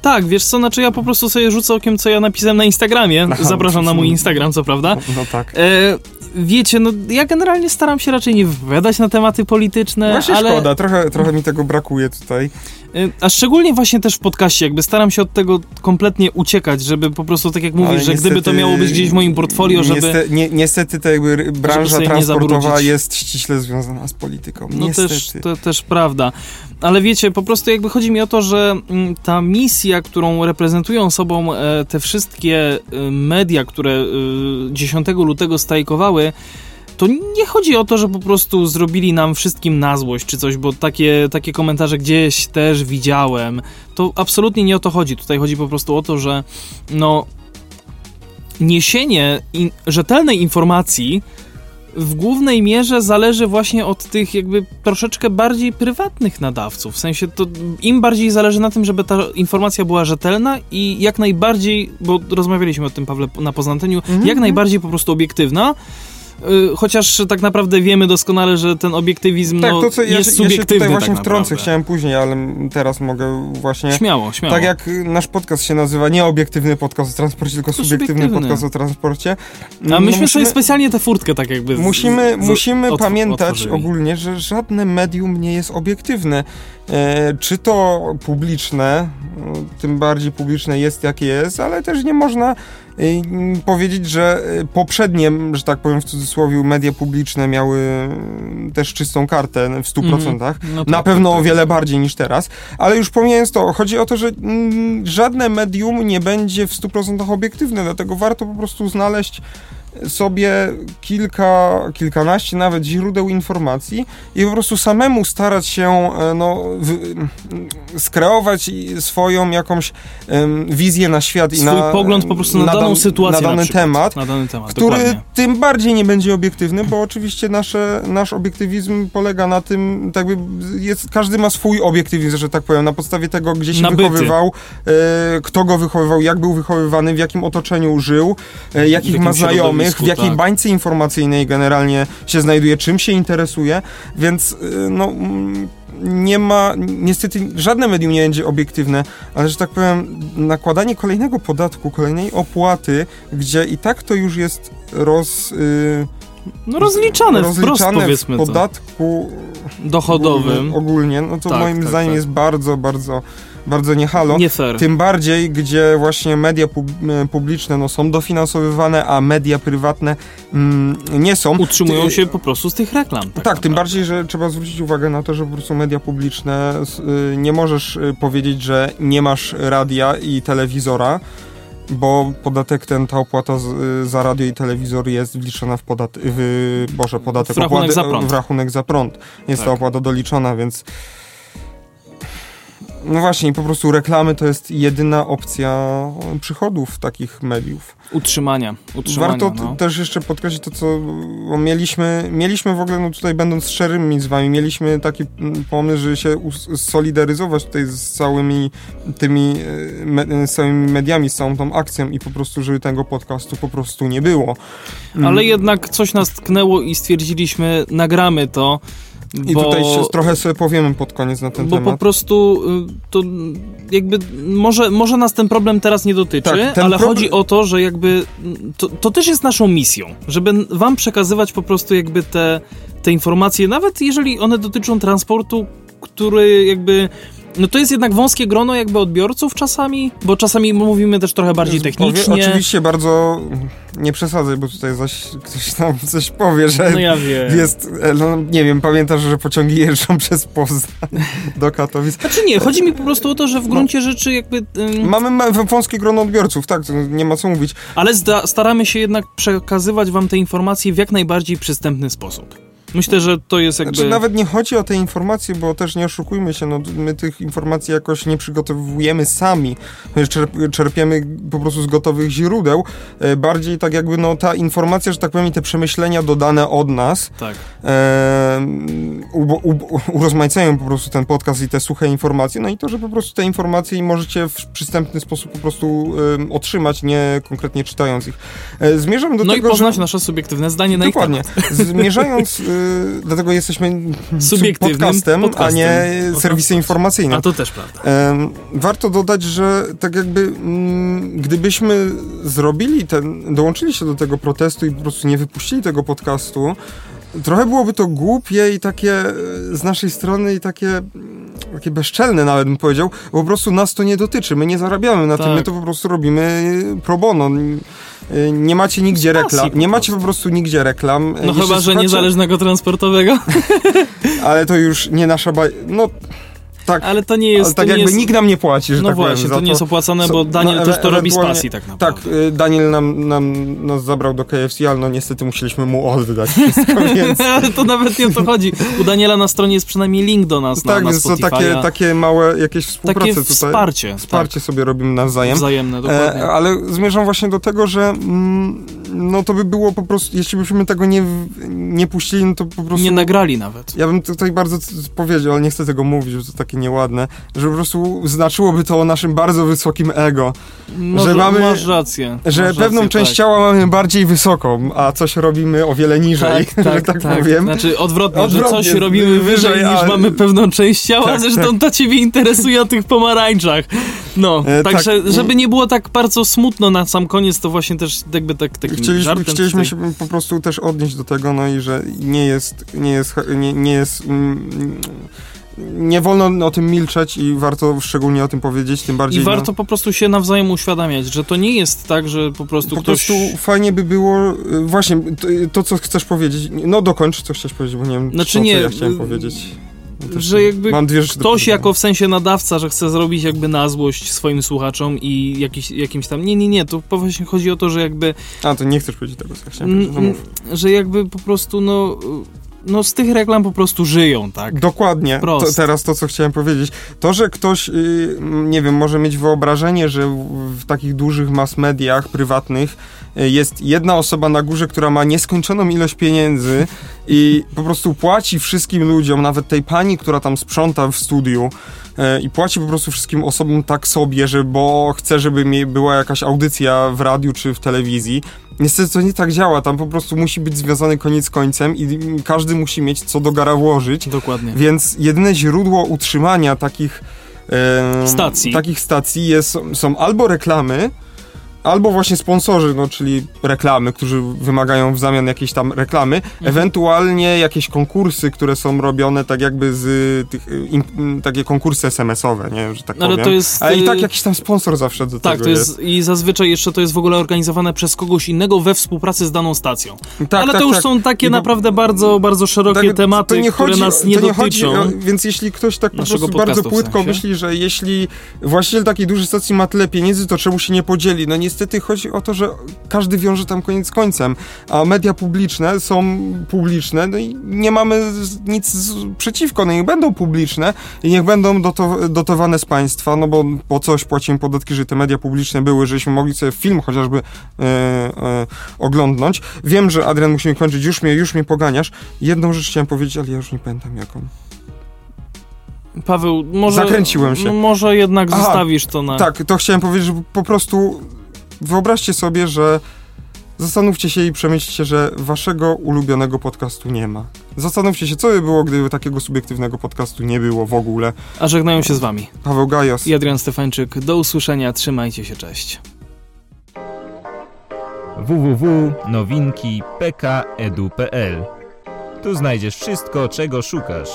Tak, wiesz co, znaczy ja po prostu sobie rzucę okiem, co ja napisałem na Instagramie. Aha, Zapraszam na mój no. Instagram, co prawda. No, no tak. E, wiecie, no ja generalnie staram się raczej nie wypowiadać na tematy polityczne, Właśnie ale... szkoda, trochę, trochę mi tego brakuje tutaj. E, A szczególnie właśnie też w podcaście, jakby staram się od tego kompletnie uciekać, żeby po prostu, tak jak mówisz, Ale że gdyby to miało być gdzieś w moim portfolio, żeby... Niestety, nie, niestety to jakby branża transportowa jest ściśle związana z polityką. No niestety. też, to też prawda. Ale wiecie, po prostu jakby chodzi mi o to, że mm, ta misja, którą reprezentują sobą e, te wszystkie e, media, które e, 10 lutego strajkowały, to nie chodzi o to, że po prostu zrobili nam wszystkim na złość czy coś, bo takie, takie komentarze gdzieś też widziałem. To absolutnie nie o to chodzi. Tutaj chodzi po prostu o to, że no niesienie in, rzetelnej informacji w głównej mierze zależy właśnie od tych jakby troszeczkę bardziej prywatnych nadawców. W sensie to im bardziej zależy na tym, żeby ta informacja była rzetelna i jak najbardziej, bo rozmawialiśmy o tym, Pawle, na Poznanteniu, Mhm. jak najbardziej po prostu obiektywna. Y, Chociaż tak naprawdę wiemy doskonale, że ten obiektywizm Tak, no, to co ja, jest się- ja się subiektywny. tutaj właśnie tak wtrącę, chciałem później, ale teraz mogę właśnie... Śmiało, śmiało. Tak jak nasz podcast się nazywa, nie obiektywny podcast o transporcie, tylko subiektywny subiektywny. podcast o transporcie. A no myśmy musimy- sobie specjalnie tę furtkę tak jakby. z- Musimy, z- musimy pamiętać otworzyli. ogólnie, że żadne medium nie jest obiektywne. E, czy to publiczne, no, tym bardziej publiczne jest jakie jest, ale też nie można powiedzieć, że e, poprzednie, że tak powiem w cudzysłowie, media publiczne miały mm, też czystą kartę w 100%. Mhm. No Na tak, pewno tak, o wiele tak. bardziej niż teraz, ale już pomijając to, chodzi o to, że mm, żadne medium nie będzie w 100% obiektywne, dlatego warto po prostu znaleźć sobie kilka, kilkanaście nawet źródeł informacji i po prostu samemu starać się e, no, w, skreować i swoją jakąś wizję na świat i Swój na pogląd po prostu na, daną dan- sytuację. na dany przykład. temat Na dany temat, który dokładnie. tym bardziej nie będzie obiektywny, bo oczywiście nasze, nasz obiektywizm polega na tym, tak jakby jest, każdy ma swój obiektywizm, że tak powiem, na podstawie tego, gdzie się Nabyty. wychowywał, e, kto go wychowywał, jak był wychowywany, w jakim otoczeniu żył, e, jakich ma znajomych, w jakiej tak. bańce informacyjnej generalnie się znajduje, czym się interesuje, więc y, no mm, nie ma, niestety żadne medium nie będzie obiektywne, ale że tak powiem, nakładanie kolejnego podatku, kolejnej opłaty, gdzie i tak to już jest roz... y, No rozliczane, wprost rozliczane w powiedzmy to. podatku Dochodowym. ogólnie, no to Tak, moim tak, zdaniem tak. jest bardzo, bardzo, bardzo niehalo. Nie fair. Tym bardziej, gdzie właśnie media e, publiczne no, są dofinansowywane, a media prywatne mm, nie są. Utrzymują Ty- się po prostu z tych reklam. Tak, Tak, naprawdę. tym bardziej, że trzeba zwrócić uwagę na to, że po prostu media publiczne y, nie możesz y, powiedzieć, że nie masz radia i telewizora, bo podatek ten, ta opłata y, za radio i telewizor jest wliczona w podatek, w, Boże, podatek, W rachunek opłaty- za prąd. w rachunek za prąd. Jest Tak. ta opłata doliczona, więc no właśnie, po prostu reklamy to jest jedyna opcja przychodów takich mediów. Utrzymania. Utrzymania Warto no. też jeszcze podkreślić to, co mieliśmy, mieliśmy w ogóle, no tutaj będąc szczerymi z wami, mieliśmy taki mm, pomysł, żeby się solidaryzować tutaj z całymi tymi, e, me, z całymi mediami, z całą tą akcją i po prostu, żeby tego podcastu po prostu nie było. Mm. Ale jednak coś nas tknęło i stwierdziliśmy, nagramy to. I bo... tutaj trochę sobie powiemy pod koniec na ten Bo po temat. prostu y, to jakby może, może nas ten problem teraz nie dotyczy, Tak, ale problem- chodzi o to, że jakby to, to też jest naszą misją, żeby wam przekazywać po prostu jakby te, te informacje, nawet jeżeli one dotyczą transportu, który jakby no to jest jednak wąskie grono jakby odbiorców czasami, bo czasami mówimy też trochę bardziej technicznie. Powie, oczywiście bardzo nie przesadzaj, bo tutaj zaś ktoś tam coś powie, że No ja wiem. jest, e, no nie wiem, pamiętasz, że pociągi jeżdżą przez Poznań do Katowic. Znaczy nie, chodzi mi po prostu o to, że w gruncie rzeczy jakby... ym, Mamy ma- wąskie grono odbiorców, tak, nie ma co mówić. Ale staramy się jednak przekazywać wam te informacje w jak najbardziej przystępny sposób. Myślę, że to jest jakby... Znaczy, nawet nie chodzi o te informacje, bo też nie oszukujmy się, no, my tych informacji jakoś nie przygotowujemy sami, My czerp- czerpiemy po prostu z gotowych źródeł, e, bardziej tak jakby no, ta informacja, że tak powiem, i te przemyślenia dodane od nas, Tak. e, u, u, urozmaicają po prostu ten podcast i te suche informacje, no i to, że po prostu te informacje możecie w przystępny sposób po prostu em, otrzymać, nie konkretnie czytając ich. E, zmierzam do No i tego, poznać że... nasze subiektywne zdanie na Dokładnie. ich temat. Zmierzając, dlatego jesteśmy Subiektywnym podcastem, a podcastem. nie Podcastem. serwisem informacyjnym. A to też prawda. Warto dodać, że tak jakby mm, gdybyśmy zrobili ten, dołączyli się do tego protestu i po prostu nie wypuścili tego podcastu, trochę byłoby to głupie i takie e, z naszej strony i takie, takie bezczelne nawet bym powiedział, po prostu nas to nie dotyczy, my nie zarabiamy na tym, Tak. my to po prostu robimy pro bono. Y, Nie macie nigdzie reklam, nie macie po prostu. prostu nigdzie reklam. No Jeśli chyba, że słuchacie- niezależnego transportowego, Ale to już nie nasza baj... No, tak, ale to nie jest... tak jakby jest... nikt nam nie płaci, że No tak właśnie, powiem. to nie jest opłacone, co- bo Daniel no, też to robi z pasji tak naprawdę. Tak, y, Daniel nam, nam nas zabrał do KFC, ale no niestety musieliśmy mu oddać wszystko, więc... Ale to nawet nie o to chodzi. U Daniela na stronie jest przynajmniej link do nas na, tak, na więc to Spotify'a. takie, takie małe jakieś współprace Takie tutaj. wsparcie. Wsparcie sobie robimy nawzajem. Tak, wzajemne, dokładnie. E, ale zmierzam właśnie do tego, że mm, no to by było po prostu, jeśli byśmy tego nie, nie puścili, no to po prostu... Nie nagrali nawet. Ja bym tutaj bardzo powiedział, ale nie chcę tego mówić, bo to takie nieładne, że po prostu znaczyłoby to o naszym bardzo wysokim ego, Może, mamy- Masz rację. że masz pewną rację, część tak. ciała mamy bardziej wysoką, a coś robimy o wiele niżej, Tak, że tak, tak, tak. powiem. Znaczy odwrotnie, Odwrotnie, że coś robimy wyżej, wyżej, niż ale- mamy pewną część ciała, Tak, zresztą to ciebie interesuje o tych pomarańczach. No, E, także tak. żeby nie było tak bardzo smutno na sam koniec, to właśnie też jakby tak, takim Chcieliśmy, chcieliśmy tutaj- się po prostu też odnieść do tego, no i że nie jest, nie jest, nie, nie jest, mm, nie wolno o tym milczeć i warto szczególnie o tym powiedzieć, tym bardziej... I no, warto po prostu się nawzajem uświadamiać, że to nie jest tak, że po prostu po ktoś... prostu fajnie by było, y, właśnie, to, to co chcesz powiedzieć, no dokończ, co chciałeś powiedzieć, bo nie wiem, Znaczy co, nie, ja chciałem y, powiedzieć. No że jakby Ktoś jako w sensie nadawca, że chce zrobić jakby na złość swoim słuchaczom i jakiś, jakimś tam... Nie, nie, nie, to właśnie chodzi o to, że jakby... A, to nie chcesz powiedzieć tego, co chciałem powiedzieć, no że jakby po prostu no, no z tych reklam po prostu żyją, tak? Dokładnie. To, teraz to, co chciałem powiedzieć. To, że ktoś, y, nie wiem, może mieć wyobrażenie, że w, w takich dużych mass mediach prywatnych y, jest jedna osoba na górze, która ma nieskończoną ilość pieniędzy i po prostu płaci wszystkim ludziom, nawet tej pani, która tam sprząta w studiu, y, i płaci po prostu wszystkim osobom tak sobie, że bo chce, żeby mi była jakaś audycja w radiu czy w telewizji, Niestety to nie tak działa, tam po prostu musi być związany koniec końcem i każdy musi mieć co do gara włożyć. Dokładnie. Więc jedyne źródło utrzymania takich em, Stacji. takich stacji jest, są albo reklamy, albo właśnie sponsorzy, no czyli reklamy, którzy wymagają w zamian jakiejś tam reklamy, Mhm. ewentualnie jakieś konkursy, które są robione tak jakby z tych, y, im, m, takie konkursy SMS-owe, nie, że tak Ale powiem. to jest, Ale i tak y, jakiś tam sponsor zawsze do Tak, tego to jest i zazwyczaj jeszcze to jest w ogóle organizowane przez kogoś innego we współpracy z daną stacją. Tak, Ale tak, to już tak. są takie naprawdę bardzo, bardzo szerokie Tak, tematy, nie które chodzi, nas nie nie dotyczą. Chodzi, więc jeśli ktoś tak po prostu bardzo podcastu w płytko sensie. myśli, że jeśli właściciel takiej dużej stacji ma tyle pieniędzy, to czemu się nie podzieli? No niestety chodzi o to, że każdy wiąże tam koniec z końcem, a media publiczne są publiczne, no i nie mamy nic przeciwko, no niech będą publiczne i niech będą doto, dotowane z państwa, no bo po coś płacimy podatki, że te media publiczne były, żebyśmy mogli sobie film chociażby e, e, oglądnąć. Wiem, że Adrian musimy kończyć, już mnie, już mnie poganiasz. Jedną rzecz chciałem powiedzieć, ale ja już nie pamiętam jaką. Paweł, może... Zakręciłem się. no Może jednak Aha, zostawisz to na... Tak, to chciałem powiedzieć, że po prostu wyobraźcie sobie, że zastanówcie się i przemyślcie, że waszego ulubionego podcastu nie ma. Zastanówcie się, co by było, gdyby takiego subiektywnego podcastu nie było w ogóle. A żegnają się z wami. Paweł Gajos. I Adrian Stefańczyk. Do usłyszenia, trzymajcie się, cześć. www.nowinki.pkedu.pl Tu znajdziesz wszystko, czego szukasz.